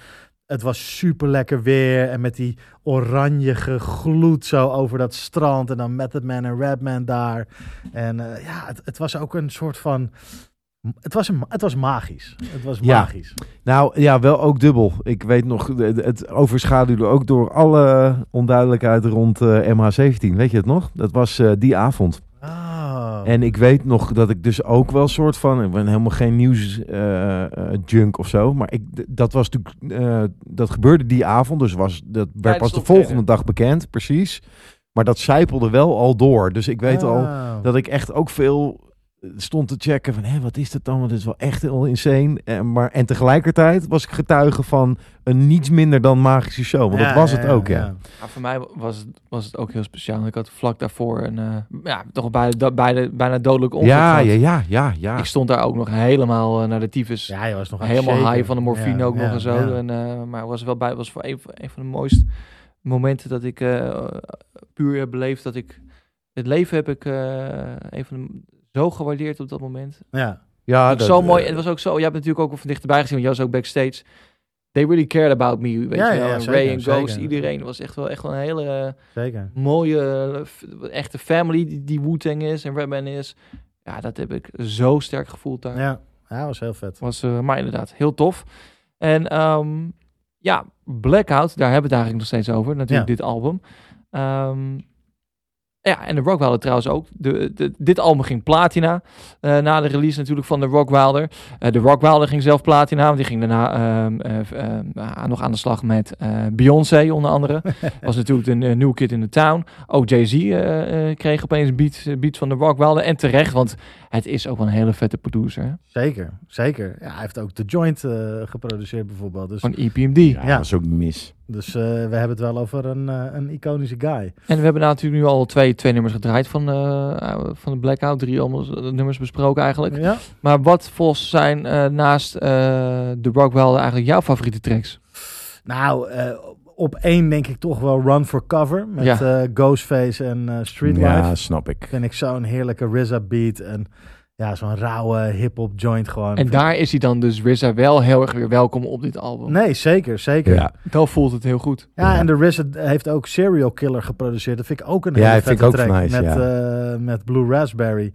het was super lekker weer en met die oranjige gloed zo over dat strand. En dan Method Man en Redman daar. En eh, ja, het, het was ook een soort van... Het was, een, het was magisch. Het was Ja. magisch. nou ja, wel ook dubbel. Ik weet nog, het overschaduwde ook door alle onduidelijkheid rond eh, MH17. Weet je het nog? Dat was eh, die avond. Oh. En ik weet nog dat ik dus ook wel soort van, ik ben helemaal geen nieuws eh, junk of zo, maar ik, dat was natuurlijk, eh, dat gebeurde die avond, dus was, dat werd pas de volgende dag bekend, precies. Maar dat zijpelde wel al door, dus ik weet al Oh. dat ik echt ook veel stond te checken van, hé, wat is dat dan? Want het is wel echt heel insane. En, maar, en tegelijkertijd was ik getuige van een niets minder dan magische show, want dat was ja, het ja, ook, ja. ja. Ja, voor mij was het, was het ook heel speciaal. Ik had vlak daarvoor een, eh, ja, toch bijna, do- bijna, bijna dodelijk ongeluk Ja, gehad. ja, ja, ja, ja. Ik stond daar ook nog helemaal eh, naar de tyfus. Ja, je was nog helemaal shaken. high van de morfine Ja, ook nog en zo. ja. En, eh, maar was wel bij, was voor een, van- een van de mooiste momenten dat ik eh, puur heb beleefd dat ik het leven heb ik eh, een van de, zo gewaardeerd op dat moment. Ja. ja Ook dat, zo eh, mooi. En het was ook zo. Je hebt natuurlijk ook wel van dichterbij gezien, want jij was ook backstage. They really cared about me. Weet Ja, je wel. ja, En zeker, Ray en Ghost, zeker. iedereen was echt wel, echt wel een hele eh, Zeker. mooie, eh, echte family die, die Wu-Tang is en Redman is. Ja, dat heb ik zo sterk gevoeld daar. Ja, ja was heel vet. Was, maar inderdaad, heel tof. En ehm, ja, Blackout, daar hebben we het eigenlijk nog steeds over. Natuurlijk Ja. dit album. Ehm, Ja, en de Rockwilder trouwens ook. De, de, dit album ging platina. eh, na de release natuurlijk van de Rockwilder. Eh de Rockwilder ging zelf platina. Want die ging daarna ehm, eh, ah, nog aan de slag met Beyoncé onder andere. (laughs) Was natuurlijk de eh, New Kid in the Town. Ook Jay-Z kreeg opeens beats, beats van de Rockwilder. En terecht, want het is ook een hele vette producer. Zeker, zeker. Ja, hij heeft ook The Joint eh, geproduceerd bijvoorbeeld. Dus, Van EPMD. Ja, Ja. dat is ook mis. dus eh, we hebben het wel over een, eh, een iconische guy. En we hebben nou natuurlijk nu al twee, twee nummers gedraaid van, eh, van de Blackout. Drie allemaal nummers besproken eigenlijk. Ja? Maar wat volgens zijn eh, naast eh, de Rockwilder eigenlijk jouw favoriete tracks? Nou, eh, op één denk ik toch wel Run for Cover met Ja. eh, Ghostface en eh Street Ja, Life. snap ik. Vind ik zo'n heerlijke RZA beat en ja, zo'n rauwe hip-hop joint gewoon. En daar is hij dan dus RZA wel heel erg weer welkom op dit album. Nee, zeker, zeker. Ja, Dan voelt het heel goed. Ja, Ja. en de RZA heeft ook Serial Killer geproduceerd. Dat vind ik ook een Ja, hele vind ik vette ook track nice, met, ja. eh, met Blue Raspberry.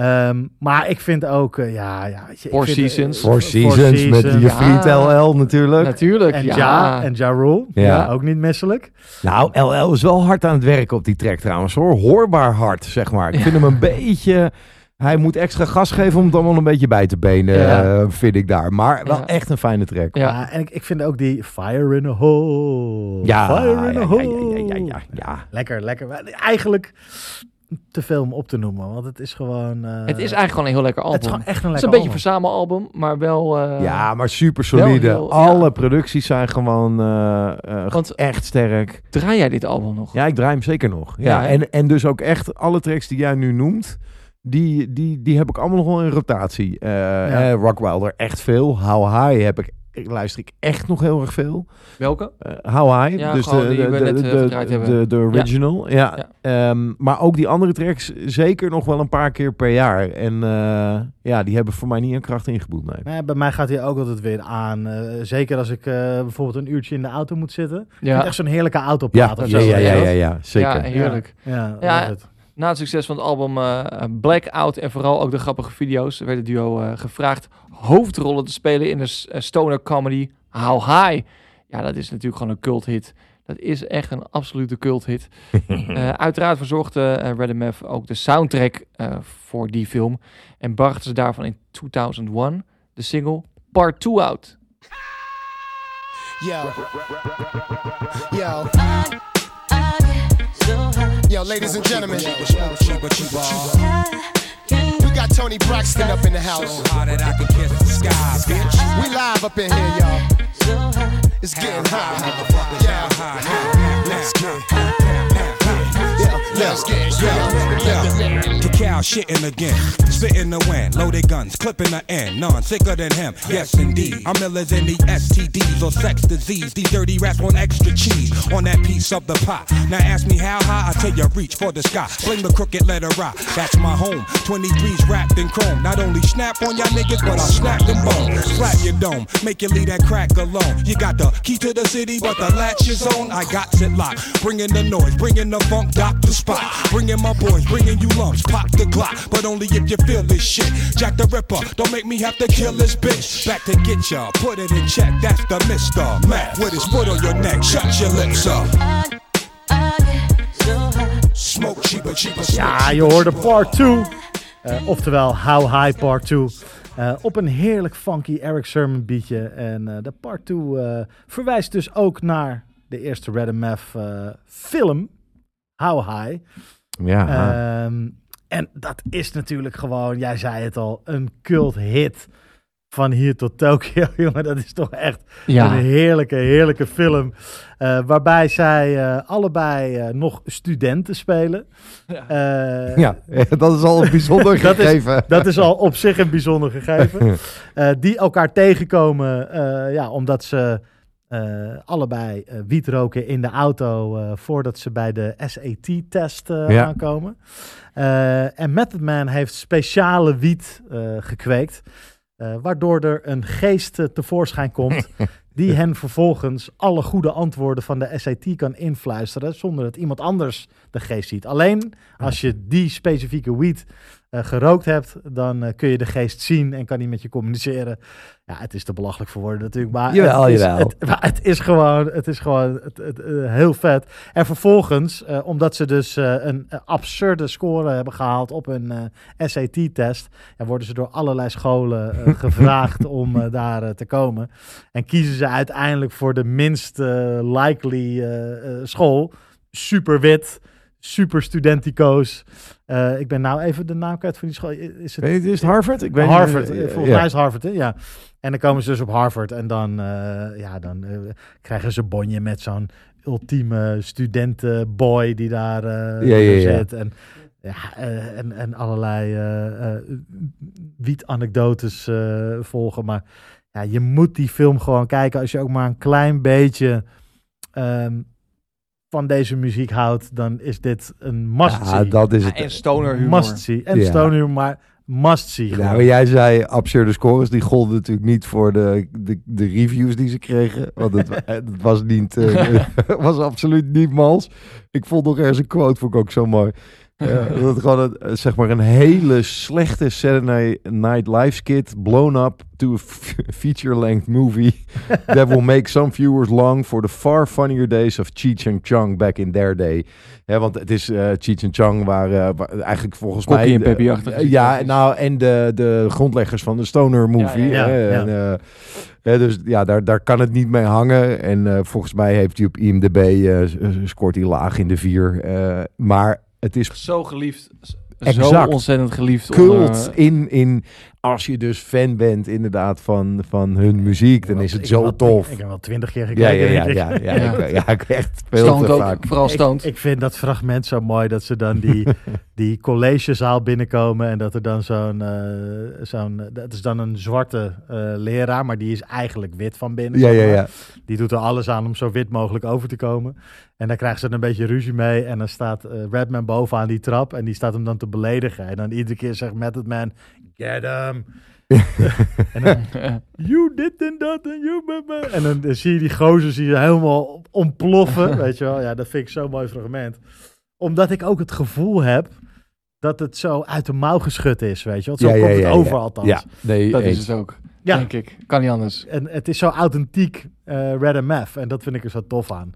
Ehm, maar ik vind ook, eh, ja, ja, weet je, ik Four vind, eh, Seasons. Four Four Seasons met je Seasons. vriend Ja. LL natuurlijk. Natuurlijk, En ja. Ja, en Ja Rule. Ja. Ja. ook niet misselijk. Nou, LL is wel hard aan het werken op die track trouwens hoor. Hoorbaar hard, zeg maar. Ik vind hem een beetje... Hij moet extra gas geven om het allemaal een beetje bij te benen, Ja. eh, vind ik daar. Maar wel Ja. echt een fijne track. Ja. Ja. en ik, ik vind ook die Fire in a Hole. Ja, Fire in ja, a ja, Hole. ja, ja, ja, ja, ja. Lekker, lekker. Eigenlijk te veel om op te noemen, want het is gewoon... eh, Het is eigenlijk gewoon een heel lekker album. Het is gewoon echt een Het is lekker een beetje een album. verzamelalbum, maar wel... eh, Ja, maar super solide. heel- ja. Alle producties zijn gewoon eh, eh, Want- echt sterk. Draai jij dit album nog? Ja, ik draai hem zeker nog. Ja, en, en dus ook echt alle tracks die jij nu noemt, die, die, die heb ik allemaal nog wel in rotatie. Eh eh, Rock Wilder echt veel. How High heb ik luister ik echt nog heel erg veel. Welke? Eh, How High, Ja, dus gewoon de, die de, we de, net, eh, de, de, hebben. de, de original. Ja. Ja. Ehm, maar ook die andere tracks zeker nog wel een paar keer per jaar. En eh, ja, die hebben voor mij niet een kracht ingeboet. Nee. Nee, bij mij gaat hij ook altijd weer aan. zeker als ik eh, bijvoorbeeld een uurtje in de auto moet zitten. Vind Ja, echt zo'n heerlijke autoplaat ja, ja, ja, ja, Ja. ja, zeker. ja heerlijk. Ja, Ja. Na het succes van het album Blackout en vooral ook de grappige video's werd het duo eh, gevraagd hoofdrollen te spelen in eh, stoner comedy How High. Ja, dat is natuurlijk gewoon een cult hit. Dat is echt een absolute cult hit. Eh, uiteraard verzorgde eh MF ook de soundtrack eh, voor die film en brachten ze daarvan in 2001 de single Part 2 out. Yo. Yo. Yo, ladies and gentlemen. We got Tony Braxton up in the house. We live up in here, y'all. It's getting hot. Yeah. Let's get. Let's get. Yeah, yeah. Cacao shitting again, spitting the wind, loaded guns, clipping the end, none sicker than him. Yes, indeed. I'm iller than the STDs or sex disease. These dirty rats want extra cheese on that piece of the pie. Now ask me how high, I tell you reach for the sky. Fling the crooked letter rock, that's my home. 23's wrapped in chrome. Not only snap on y'all niggas, but I'll snap them bones. Slap your dome, make you leave that crack alone. You got the key to the city, but the latch is on. I got it locked. Bringing the noise, bringing the funk, dock the spot. Bringing my boys, bringing you lumps, pop the clock. But only if you feel this shit. Jack the Ripper, don't make me have to kill this bitch. Back to get ya, put it in check. That's the Mr. Mac with his foot on your neck. Shut your lips up. Ja, je hoorde part 2. Eh, oftewel How High Part 2. Eh, op een heerlijk funky Eric Sermon beatje. En eh, de part 2 eh, verwijst dus ook naar de eerste Red MF film. How High. Ja, Ehm, en dat is natuurlijk gewoon, jij zei het al, een cult hit. Van hier tot Tokio, (laughs) jongen. Dat is toch echt Ja, een heerlijke, heerlijke film. eh, waarbij zij eh, allebei eh, nog studenten spelen. Eh, ja, (laughs) dat is al een bijzonder (laughs) Dat is- gegeven. Dat is al op zich een bijzonder gegeven. Eh, die elkaar tegenkomen eh, ja, omdat ze eh, allebei eh, wiet roken in de auto eh, voordat ze bij de SAT-test Ja. aankomen. En Method Man heeft speciale wiet gekweekt. waardoor er een geest tevoorschijn komt. (laughs) die hen vervolgens alle goede antwoorden van de SAT kan influisteren. zonder dat iemand anders de geest ziet. Alleen als je die specifieke wiet eh, gerookt hebt, dan eh, kun je de geest zien en kan hij met je communiceren. Ja, het is te belachelijk voor woorden natuurlijk, maar Jawel, het, is, jawel. Het, maar het is gewoon, het is gewoon het, het, eh, heel vet. En vervolgens, omdat ze dus een absurde score hebben gehaald op eh, SAT-test, ja, worden ze door allerlei scholen (laughs) gevraagd om daar te komen. En kiezen ze uiteindelijk voor de minst likely school. Super wit, super studenticoos. Eh, ik ben nou even de naam kwijt van die school. Is het Weet je, is het Harvard? Ik weet niet. Harvard? Eh, eh, Volgens ja. mij is Harvard, hè? Ja. En dan komen ze dus op Harvard en dan, eh, ja, dan krijgen ze bonje met zo'n ultieme studentenboy die daar Ja, zit. En, ja, en, en allerlei wietanekdotes volgen. Maar ja, je moet die film gewoon kijken als je ook maar een klein beetje ehm, van deze muziek houdt. Dan is dit een must-see. Ja, dat is het. en stoner humor. Must-see. En Ja. stoner humor, maar must-see. Maar jij zei absurde scores. Die golden natuurlijk niet voor de, de, de reviews die ze kregen. Want het, wa- (laughs) het was niet, eh, (laughs) was absoluut niet mals. Ik vond nog ergens een quote, vond ik ook zo mooi. Ja, dat gewoon een, eh, zeg maar een hele slechte Saturday Night Live skit blown up to a feature-length movie (laughs) that will make some viewers long for the far funnier days of Cheech and Chong back in their day. Ja, want het is eh Cheech en Chong waren waar eigenlijk volgens Kokkie mij... en eh, ja, nou en de, de grondleggers van de stoner movie. Ja, ja, hè, ja. En, eh, dus ja, daar, daar kan het niet mee hangen. En eh, volgens mij heeft hij op IMDb, eh, scoort hij laag in de vier. eh, maar het is Zo geliefd. Zo Exact. ontzettend geliefd. cult onder- in, in... Als je dus fan bent inderdaad van, van hun muziek, dan is het Ik zo tof. Ik, ik heb wel twintig keer Ja, gekeken. ja, ja, ja, ja, Ja. Ik, ja, ik echt veel Stoned te ook, vaak. vooral stoned. Ik, ik vind dat fragment zo mooi dat ze dan die, (laughs) die collegezaal binnenkomen en dat er dan zo'n, eh, zo'n dat is dan een zwarte eh, leraar, maar die is eigenlijk wit van binnen. Ja, ja, ja. Die doet er alles aan om zo wit mogelijk over te komen. En dan krijgen ze er een beetje ruzie mee en dan staat eh, Redman bovenaan die trap en die staat hem dan te beledigen. En dan iedere keer zegt Method Man, get (laughs) en dan, you dit en dat en you... En dan, dan zie je die gozer zie je helemaal ontploffen, (laughs) weet je wel. Ja, dat vind ik zo'n mooi fragment. Omdat ik ook het gevoel heb dat het zo uit de mouw geschud is, weet je wel. Zo Ja, ja, komt het over ja. althans. Ja, nee, Dat eens. is het ook. Ja. Denk ik. Kan niet anders. En het is zo authentiek eh Red MF. En dat vind ik er zo tof aan.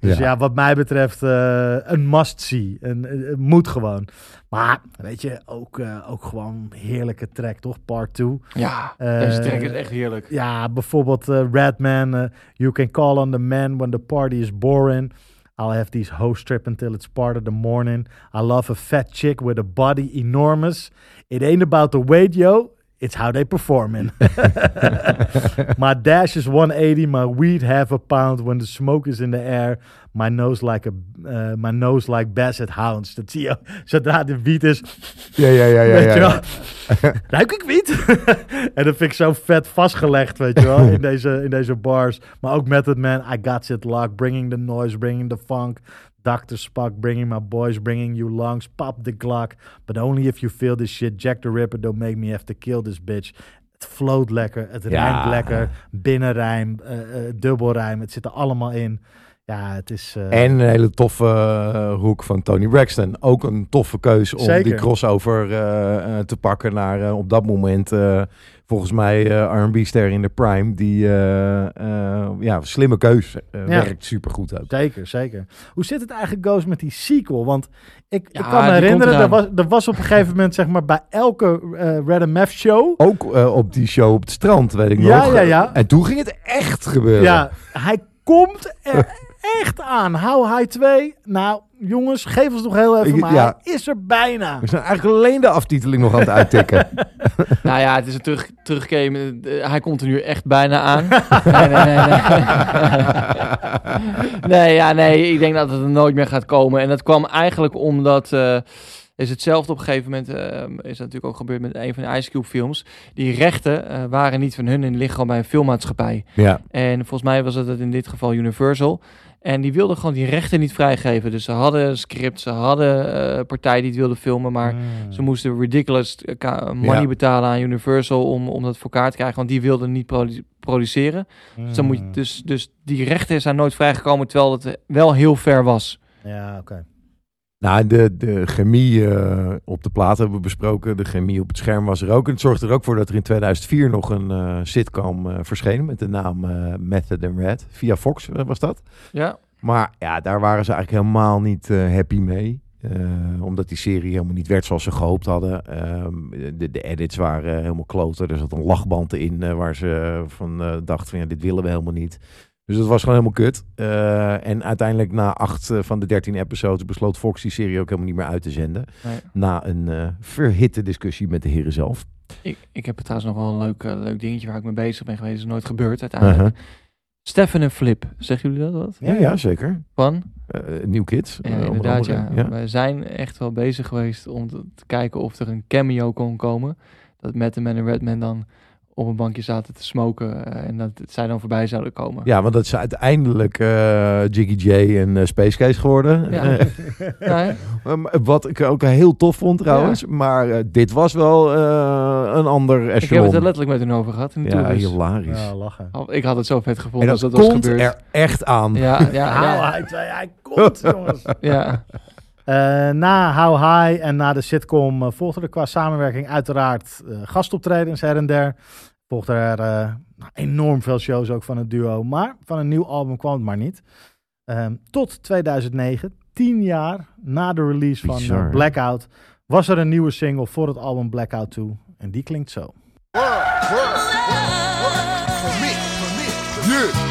Dus Ja. ja, wat mij betreft eh, een must-see. Een, een- een moet gewoon. Maar weet je, ook, eh, ook gewoon heerlijke track, toch? Part 2. Ja, Eh, deze track is echt heerlijk. Ja, bijvoorbeeld eh, Redman. eh, you can call on the man when the party is boring. I'll have these hoes trip until it's part of the morning. I love a fat chick with a body enormous. It ain't about the weight, yo. It's how they performing. (laughs) my dash is 180, my weed half a pound. When the smoke is in the air, my nose like a uh, my nose like basset hounds. Dat zie je zodra de wiet is. Ja, ja, ja, ja. weet ja, je ja. wel. (laughs) Ruik ik wiet? (laughs) en dat vind ik zo vet vastgelegd, weet je wel, in deze, in deze bars. Maar ook Method Man, I got it locked, bringing the noise, bringing the funk. Dr. Spock, bringing my boys, bringing you lungs, pop the Glock. But only if you feel this shit, Jack the Ripper, don't make me have to kill this bitch. Het float lekker, het Ja. rijmt lekker, binnenrijm, eh eh, dubbelrijm, het zit er allemaal in. Ja, het is... eh, En een hele toffe hoek van Tony Braxton. Ook een toffe keus om Zeker. die crossover te pakken naar op dat moment volgens mij eh R&B-ster in de prime. Die eh, eh, ja, slimme keus. Ja. Werkt supergoed ook. Zeker, zeker. Hoe zit het eigenlijk, Goos, met die sequel? Want ik, Ja, ik kan me herinneren, er was, er was op een gegeven moment, zeg maar, bij elke eh Red MF show... Ook eh, op die show op het strand, weet ik Ja, nog. ja, ja. En toen ging het echt gebeuren. Ja, hij komt er (laughs) echt aan. How High 2. Nou, jongens, geef ons nog heel even, Ik- maar ja. hij is er bijna. We zijn eigenlijk alleen de aftiteling nog aan het uittikken. (laughs) Nou ja, het is een terug, terugkomen. eh, Hij komt er nu echt bijna aan. (laughs) nee, nee, nee, nee. (laughs) nee, ja, nee. Ik denk dat het er nooit meer gaat komen. En dat kwam eigenlijk omdat... eh, is hetzelfde op een gegeven moment, eh, is dat natuurlijk ook gebeurd met een van de Ice Cube films. Die rechten eh, waren niet van hun en liggen gewoon bij een filmmaatschappij. ja. En volgens mij was het in dit geval Universal. En die wilden gewoon die rechten niet vrijgeven. Dus ze hadden een script, ze hadden eh partijen die het wilden filmen, maar Hmm. ze moesten ridiculous eh, money Ja. betalen aan Universal om, om dat voor elkaar te krijgen, want die wilden niet produ- produceren. Dus, dan moet je, Hmm. dus, dus die rechten zijn nooit vrijgekomen, terwijl het wel heel ver was. Ja, oké. Nou, de, de chemie eh, op de plaat hebben we besproken. De chemie op het scherm was er ook. En het zorgde er ook voor dat er in 2004 nog een eh, sitcom eh, verscheen met de naam Method and Red. Via Fox was dat. Ja, Maar ja, daar waren ze eigenlijk helemaal niet happy mee. Omdat die serie helemaal niet werd zoals ze gehoopt hadden. Ehm, de, de edits waren helemaal kloten. Er zat een lachband in waar ze van dachten van ja, dit willen we helemaal niet. Dus dat was gewoon helemaal kut. Eh, en uiteindelijk na acht eh, van de dertien episodes besloot Fox die serie ook helemaal niet meer uit te zenden. Nee. Na een eh, verhitte discussie met de heren zelf. ik, ik heb trouwens nog wel een leuk, leuk dingetje waar ik mee bezig ben geweest. is nooit gebeurd uiteindelijk. Stefan en Flip, zeggen jullie dat wat? Ja, ja, zeker. Van? New Kids. Ja, inderdaad, ja. We zijn echt wel bezig geweest om te, te kijken of er een cameo kon komen. Dat Matt Man en Redman dan op een bankje zaten te smoken eh, en dat zij dan voorbij zouden komen. Ja, want dat is uiteindelijk eh, Jiggy J en eh, Space Case geworden. Ja. (laughs) Ja? Um, Wat ik ook heel tof vond trouwens. Maar dit was wel eh, een ander ik heb echelon. het er letterlijk met hun over gehad in de ja, hilarisch. Ja, lachen. Oh, Ik had het zo vet en gevonden dat, als dat was komt gebeurd. er echt aan. Ja, ja, (laughs) 2, hij komt, jongens. ja. Eh, na How High en na de sitcom uh, volgde er qua samenwerking uiteraard uh, gastoptredens her en der. Volgde er uh, enorm veel shows ook van het duo. Maar van een nieuw album kwam het maar niet. Um, tot 2009, tien jaar na de release van uh, Blackout, was er een nieuwe single voor het album Blackout 2. En die klinkt zo. Word, word, word, for me, for me, yeah.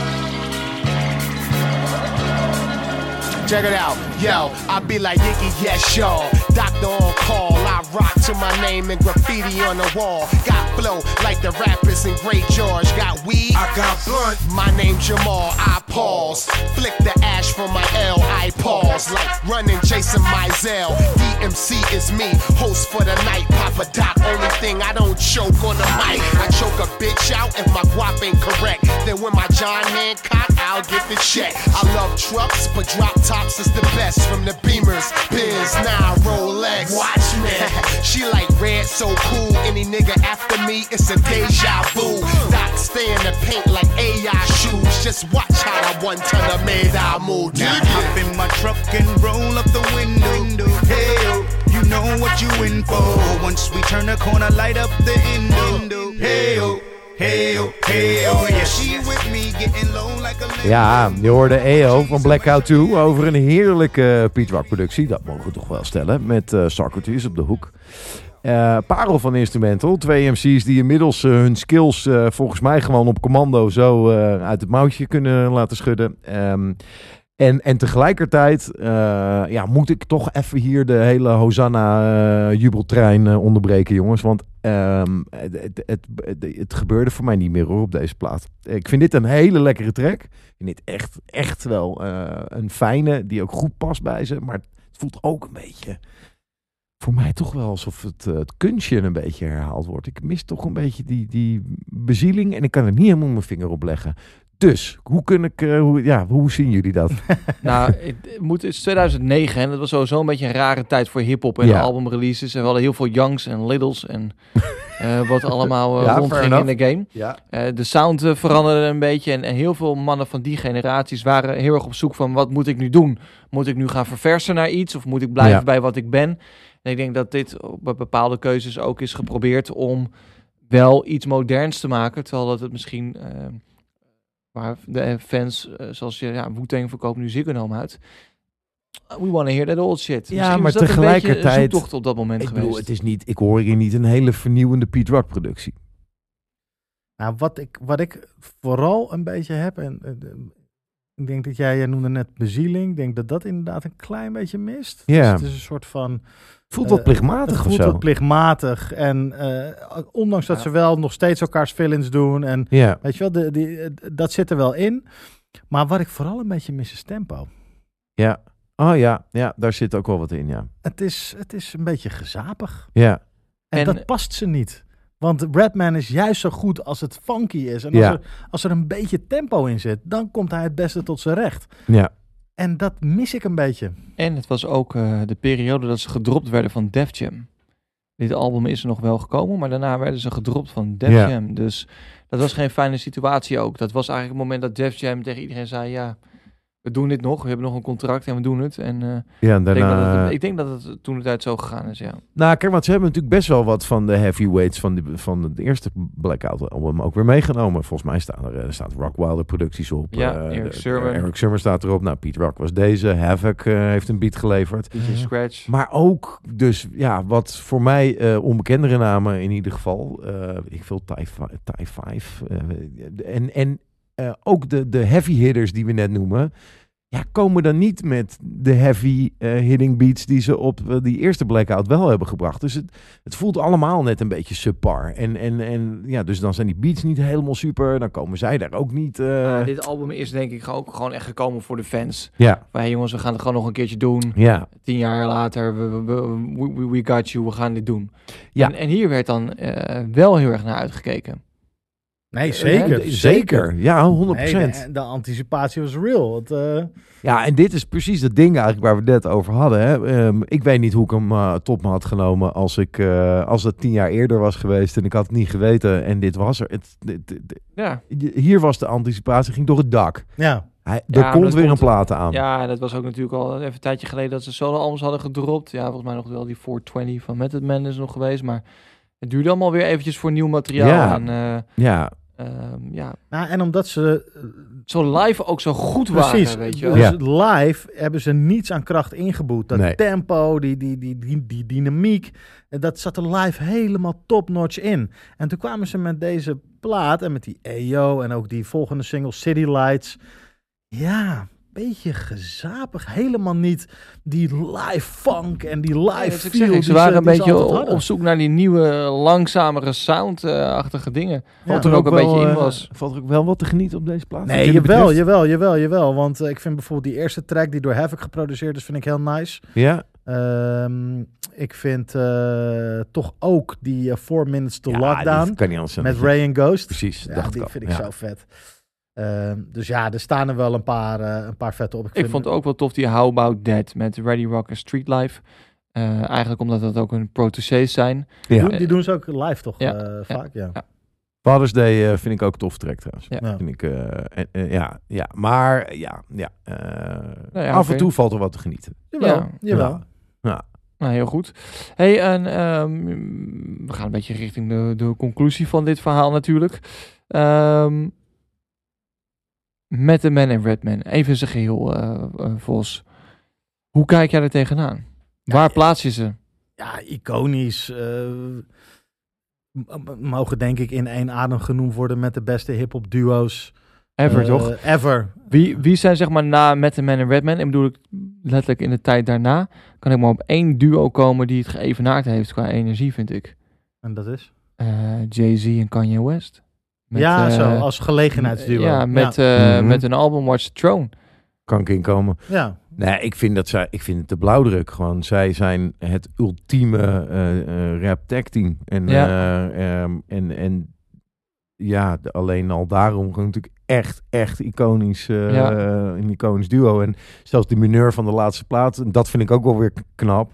Check it out, yo. I be like Iggy, yes, y'all. Doctor on call, I rock to my name and graffiti on the wall. Got flow like the rappers in Great George. Got weed, I got blunt. My name Jamal, I pause. Flick the ash from my L, I pause. Like running Jason Mizell. DMC is me, host for the night. Papa Doc, only thing I don't choke on the mic. I choke a bitch out if my guap ain't correct. Then when my John Hancock, I'll get the check. I love trucks, but drop tops is the best. From the Beamers, Benz, now Rolex. Watch me. (laughs) she like red, so cool. Any nigga after me, it's a deja vu. Doc stay in the paint like AI shoes. Just watch how I one ton of made I move. Now hop in my truck and roll up the window. Hey, know what you in for. Once we turn corner, light up the. Hey, Ja, je hoorde EO van Blackout 2 over een heerlijke Piet Rock productie. Dat mogen we toch wel stellen. Met uh, op de hoek. Uh, parel van Instrumental. Twee MC's die inmiddels uh, hun skills volgens mij gewoon op commando zo uit het mouwtje kunnen laten schudden. Um, en, en tegelijkertijd ja, moet ik toch even hier de hele Hosanna-jubeltrein onderbreken, jongens. Want um, het, het, het, het, gebeurde voor mij niet meer hoor, op deze plaat. Ik vind dit een hele lekkere track. Ik vind dit echt, echt wel een fijne, die ook goed past bij ze. Maar het voelt ook een beetje voor mij toch wel alsof het, het kunstje een beetje herhaald wordt. Ik mis toch een beetje die, die bezieling en ik kan er niet helemaal mijn vinger op leggen. Dus, hoe, kun ik, uh, hoe, ja, hoe zien jullie dat? (laughs) nou, het, moet, het is 2009 en dat was sowieso een beetje een rare tijd voor hip-hop en ja. albumreleases. En we hadden heel veel Youngs en Littles en uh, (laughs) wat allemaal ja, rondging in de game. Ja. de sound veranderde een beetje en, en, heel veel mannen van die generaties waren heel erg op zoek van wat moet ik nu doen? Moet ik nu gaan verversen naar iets of moet ik blijven ja. bij wat ik ben? En ik denk dat dit op bepaalde keuzes ook is geprobeerd om wel iets moderns te maken. Terwijl dat het misschien, uh, waar de fans, uh, zoals je, ja, Wu-Tang verkoopt nu Ziggo uit. We want to hear that old shit. Ja, misschien maar tegelijkertijd... toch op dat moment ik geweest. Bedoel, het is niet, ik hoor hier niet een hele vernieuwende Pete Rock productie. Nou, wat ik, wat ik vooral een beetje heb, en uh, ik denk dat jij, jij noemde net bezieling. Ik denk dat dat inderdaad een klein beetje mist. Ja. Dus het is een soort van... Voelt wat plichtmatig uh, voelt of zo. wat plichtmatig. En uh, ondanks dat ja. ze wel nog steeds elkaars fillings doen. En ja. weet je wel, de, die, dat zit er wel in. Maar wat ik vooral een beetje mis is tempo. Ja. Oh ja, ja, daar zit ook wel wat in, ja. Het is, het is een beetje gezapig. Ja. En, en dat past ze niet. Want Redman is juist zo goed als het funky is. En als, ja. er, als er een beetje tempo in zit, dan komt hij het beste tot zijn recht. Ja. En dat mis ik een beetje. En het was ook uh, de periode dat ze gedropt werden van Def Jam. Dit album is er nog wel gekomen, maar daarna werden ze gedropt van Def ja. Jam. Dus dat was geen fijne situatie ook. Dat was eigenlijk het moment dat Def Jam tegen iedereen zei, ja, we doen dit nog, we hebben nog een contract en we doen het. En eh, Ja, en ik, denk dat daarna... het, ik denk dat het toen de tijd zo gegaan is, ja. Nou, kijk, want ze hebben natuurlijk best wel wat van de heavyweights van, die, van het eerste Blackout album ook weer meegenomen. Volgens mij staan er, er staat Rock Wilder producties op. Ja, eh, Eric de- Sermon. Eric Sermon staat erop. Nou, Pete Rock was deze. Havoc eh, heeft een beat geleverd. DJ Scratch. Maar ook dus, ja, wat voor mij eh, onbekendere namen in ieder geval. eh, ik veel Thai 5. eh, en en eh, ook de, de heavy hitters die we net noemen. Ja, komen dan niet met de heavy eh, hitting beats die ze op eh, die eerste Blackout wel hebben gebracht. Dus het, het voelt allemaal net een beetje subpar. En, en, en ja, dus dan zijn die beats niet helemaal super. Dan komen zij daar ook niet. Ja, dit album is denk ik ook gewoon echt gekomen voor de fans. ja, Van, hey jongens, we gaan het gewoon nog een keertje doen. ja, Tien jaar later, we, we, we, we- got you, we gaan dit doen. Ja. En, en hier werd dan wel heel erg naar uitgekeken. Nee, zeker. Eh, zeker. Ja, 100%. Nee, de, de anticipatie was real. Het, eh, Ja, en dit is precies het ding eigenlijk waar we het net over hadden. Hè. Ehm, ik weet niet hoe ik hem eh, tot me had genomen als, ik, eh, als het tien jaar eerder was geweest en ik had het niet geweten en dit was er. Het, Ja, hier was de anticipatie, ging door het dak. ja. Hij, Ja, er komt weer een plaat aan. ja, en dat was ook natuurlijk al even een tijdje geleden dat ze solo-albums hadden gedropt. Ja, volgens mij nog wel die 420 van Method Man is nog geweest. Maar het duurde allemaal weer eventjes voor nieuw materiaal. Ja. En eh, Ja, ehm, ja, Nou, en omdat ze... eh, zo live ook zo goed Precies. waren, weet je wel. Dus live hebben ze niets aan kracht ingeboet. Dat Nee. tempo, die, die, die, die, die dynamiek, eh, dat zat er live helemaal top-notch in. En toen kwamen ze met deze plaat en met die EO en ook die volgende single City Lights. Ja, beetje gezapig. Helemaal niet die live funk en die live ook feel. ze waren een beetje op, zoek naar die nieuwe, langzamere sound-achtige dingen. Ja. Wat er ook een wel, beetje in eh, was. Valt er ook wel wat te genieten op deze plaat? Nee, jawel, betreft? jawel, jawel, jawel. Want eh, ik vind bijvoorbeeld die eerste track die door Havoc geproduceerd is, vind ik heel nice. Ja, Ehm, ik vind eh, toch ook die eh, Four Minutes to ja Lockdown kan niet anders zijn. met Ray and Ghost. Precies, Ja, dacht die ik al. vind ik Ja. zo vet. Ehm, dus ja, er staan er wel een paar, eh, een paar vette op. Ik vind- vond ook wel tof die How About That met Ready Rock en Street Life. Eh, eigenlijk omdat dat ook een protégés zijn. Die, doen, die doen ze ook live toch Ja, eh, vaak, ja. ja. Father's Day eh, vind ik ook tof track trouwens. Ja. Ja. Vind ik, eh, ja, ja, maar ja, ja, Nou ja, af en toe valt er wat te genieten. Jawel, Ja. jawel. Ja. Nou, heel goed. Hey, en ehm, we gaan een beetje richting de, de conclusie van dit verhaal natuurlijk. Ehm met de Man en Redman. Even zijn geheel, eh eh, Vos. Hoe kijk jij er tegenaan? Waar plaats je ze? Ja, iconisch. eh, mogen denk ik in één adem genoemd worden met de beste hip-hop duo's. Ever, toch? Ever. Wie, wie zijn zeg maar na Met the Man en Redman, en bedoel ik letterlijk in de tijd daarna, kan ik maar op één duo komen die het geëvenaard heeft qua energie, vind ik. En dat is? Jay-Z en Kanye West. Met, ja, eh, zo, als gelegenheidsduo. Ja, met, ja. eh, Mhm. met een album Watch the Throne. Kan ik inkomen. ja. Nee, ik vind dat zij, ik vind het de blauwdruk gewoon. Zij zijn het ultieme eh, eh, rap tag team. En, Ja. eh, ehm, en, en ja, de- alleen al daarom gewoon natuurlijk echt, echt iconisch, eh, Ja. een iconisch duo. En zelfs de mineur van de laatste plaat, en dat vind ik ook wel weer knap.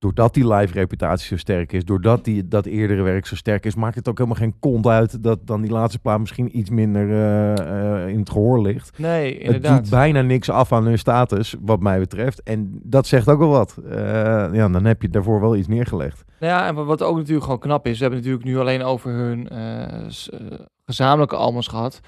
Doordat die live reputatie zo sterk is, doordat die, dat eerdere werk zo sterk is, maakt het ook helemaal geen kont uit dat dan die laatste plaat misschien iets minder eh, eh, in het gehoor ligt. Nee, Het inderdaad. doet bijna niks af aan hun status, wat mij betreft. En dat zegt ook wel wat. Eh, ja, dan heb je daarvoor wel iets neergelegd. Nou ja, en wat- ook natuurlijk gewoon knap is, we hebben het natuurlijk nu alleen over hun gezamenlijke albums gehad.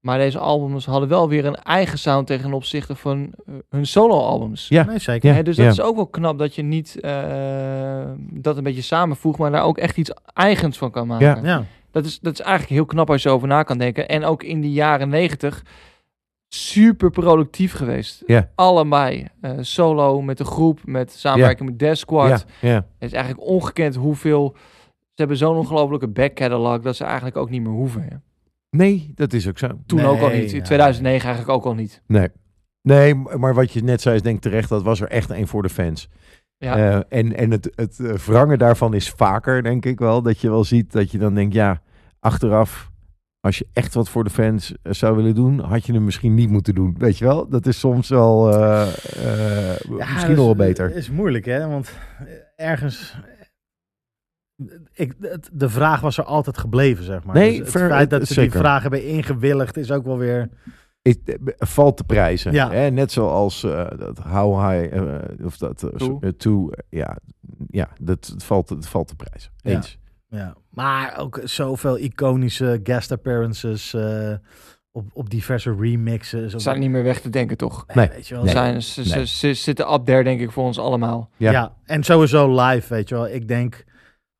Maar deze albums hadden wel weer een eigen sound ten opzichte van eh, hun solo-albums. Ja. Nee, zeker. Ja. Dus dat is ook wel knap dat je niet eh, dat een beetje samenvoegt, maar daar ook echt iets eigens van kan maken. Ja. Ja. Dat, is, dat is eigenlijk heel knap als je over na kan denken. En ook in de jaren negentig super productief geweest. Ja. Allebei. Eh, solo met de groep, met samenwerking met Death Squad. Ja, ja. Het is eigenlijk ongekend hoeveel... Ze hebben zo'n ongelofelijke back catalog dat ze eigenlijk ook niet meer hoeven. Hè. Nee, dat is ook zo. Toen Nee, ook al niet. In ja. 2009 eigenlijk ook al niet. Nee. Nee, maar wat je net zei is denk ik terecht, dat was er echt een voor de fans. Ja, Eh, en en het, het eh, wrangen daarvan is vaker, denk ik wel. Dat je wel ziet dat je dan denkt, ja, achteraf, als je echt wat voor de fans eh, zou willen doen, had je hem misschien niet moeten doen. Weet je wel? Dat is soms wel Ja, misschien nog wel beter. is moeilijk, hè? Want ergens... Ik, het- de vraag was er altijd gebleven, zeg maar. Nee, Dus het ver- feit dat ze zeker. die vraag hebben ingewilligd is ook wel weer eh, valt te prijzen. Ja. Hè? Net zoals eh, dat How High, eh, of dat, eh, ja, ja dat het valt, het valt te prijzen. Eens. Ja, maar ook zoveel iconische guest appearances eh, op, op diverse remixes. Ze zijn niet meer weg te denken, toch? Nee, Nee. weet je wel. Nee. Zijn, ze, ze- Nee. ze zitten up there, denk ik, voor ons allemaal. Ja. Ja. en sowieso live, weet je wel. Ik denk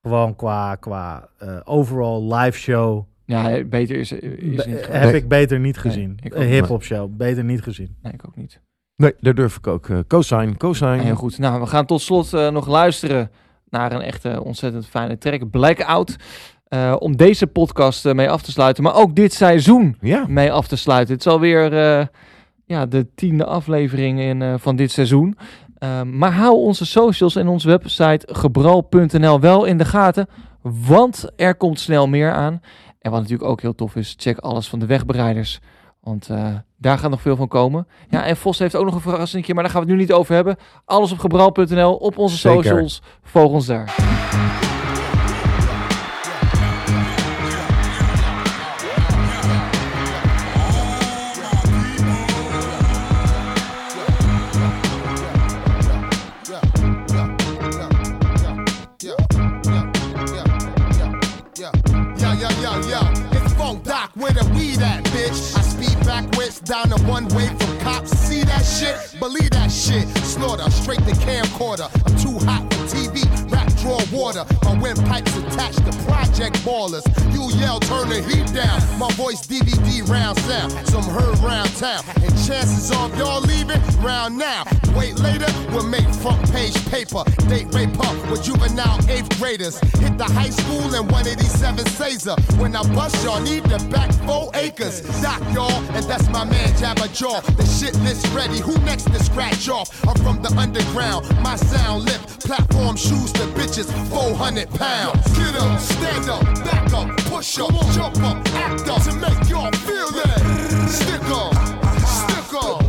gewoon qua, qua eh, overall live show Ja, beter is, is be- niet. heb Nee. ik beter niet gezien. niet. hip-hop show, beter niet gezien. Nee, ik ook niet. Nee, daar durf ik ook. eh cosine, cosine. Heel goed. Nou, we gaan tot slot eh, nog luisteren naar een echte ontzettend fijne track, Blackout. Eh, om deze podcast mee af te sluiten, maar ook dit seizoen Ja, mee af te sluiten. Het is alweer eh, ja, de tiende aflevering in, eh, van dit seizoen. Eh, maar hou onze socials en onze website gebral.nl wel in de gaten, want er komt snel meer aan. En wat natuurlijk ook heel tof is, check alles van de wegbereiders. Want eh, daar gaat nog veel van komen. Ja, en Vos heeft ook nog een verrassingje, maar daar gaan we het nu niet over hebben. Alles op gebral.nl, op onze Zeker. socials. Volg ons daar. Down the one way from cops. See that shit? Believe that shit. Slaughter, straight to camcorder. I'm too hot draw water. My windpipes attached to project ballers. You yell, turn the heat down. My voice DVD round sound. Some heard round town. And chances of y'all leaving round now. Wait later, we'll make front page paper. Date rape up with juvenile eighth graders. Hit the high school in 187 Caesar. When I bust, y'all need the back four acres. Doc, y'all, and that's my man Jabba Jaw. The shit list ready. Who next to scratch off? I'm from the underground. My sound lip. Platform shoes to bitches. 400 pounds. Get up, stand up, back up, push up, jump up, act make y'all feel that. Stick stick up.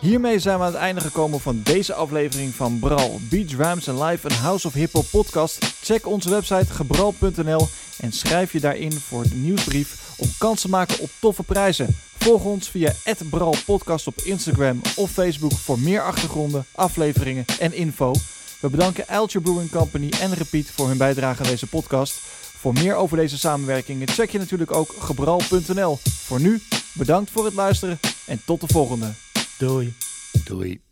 Hiermee zijn we aan het einde gekomen van deze aflevering van Bral, Beach Rhymes and Live, een House of Hip Hop podcast. Check onze website gebral.nl en schrijf je daarin voor de nieuwsbrief om kans te maken op toffe prijzen. Volg ons via Bral Podcast op Instagram of Facebook voor meer achtergronden, afleveringen en info. We bedanken Alture Brewing Company en Repeat voor hun bijdrage aan deze podcast. Voor meer over deze samenwerkingen check je natuurlijk ook gebral.nl. Voor nu, bedankt voor het luisteren en tot de volgende. Doei. Doei.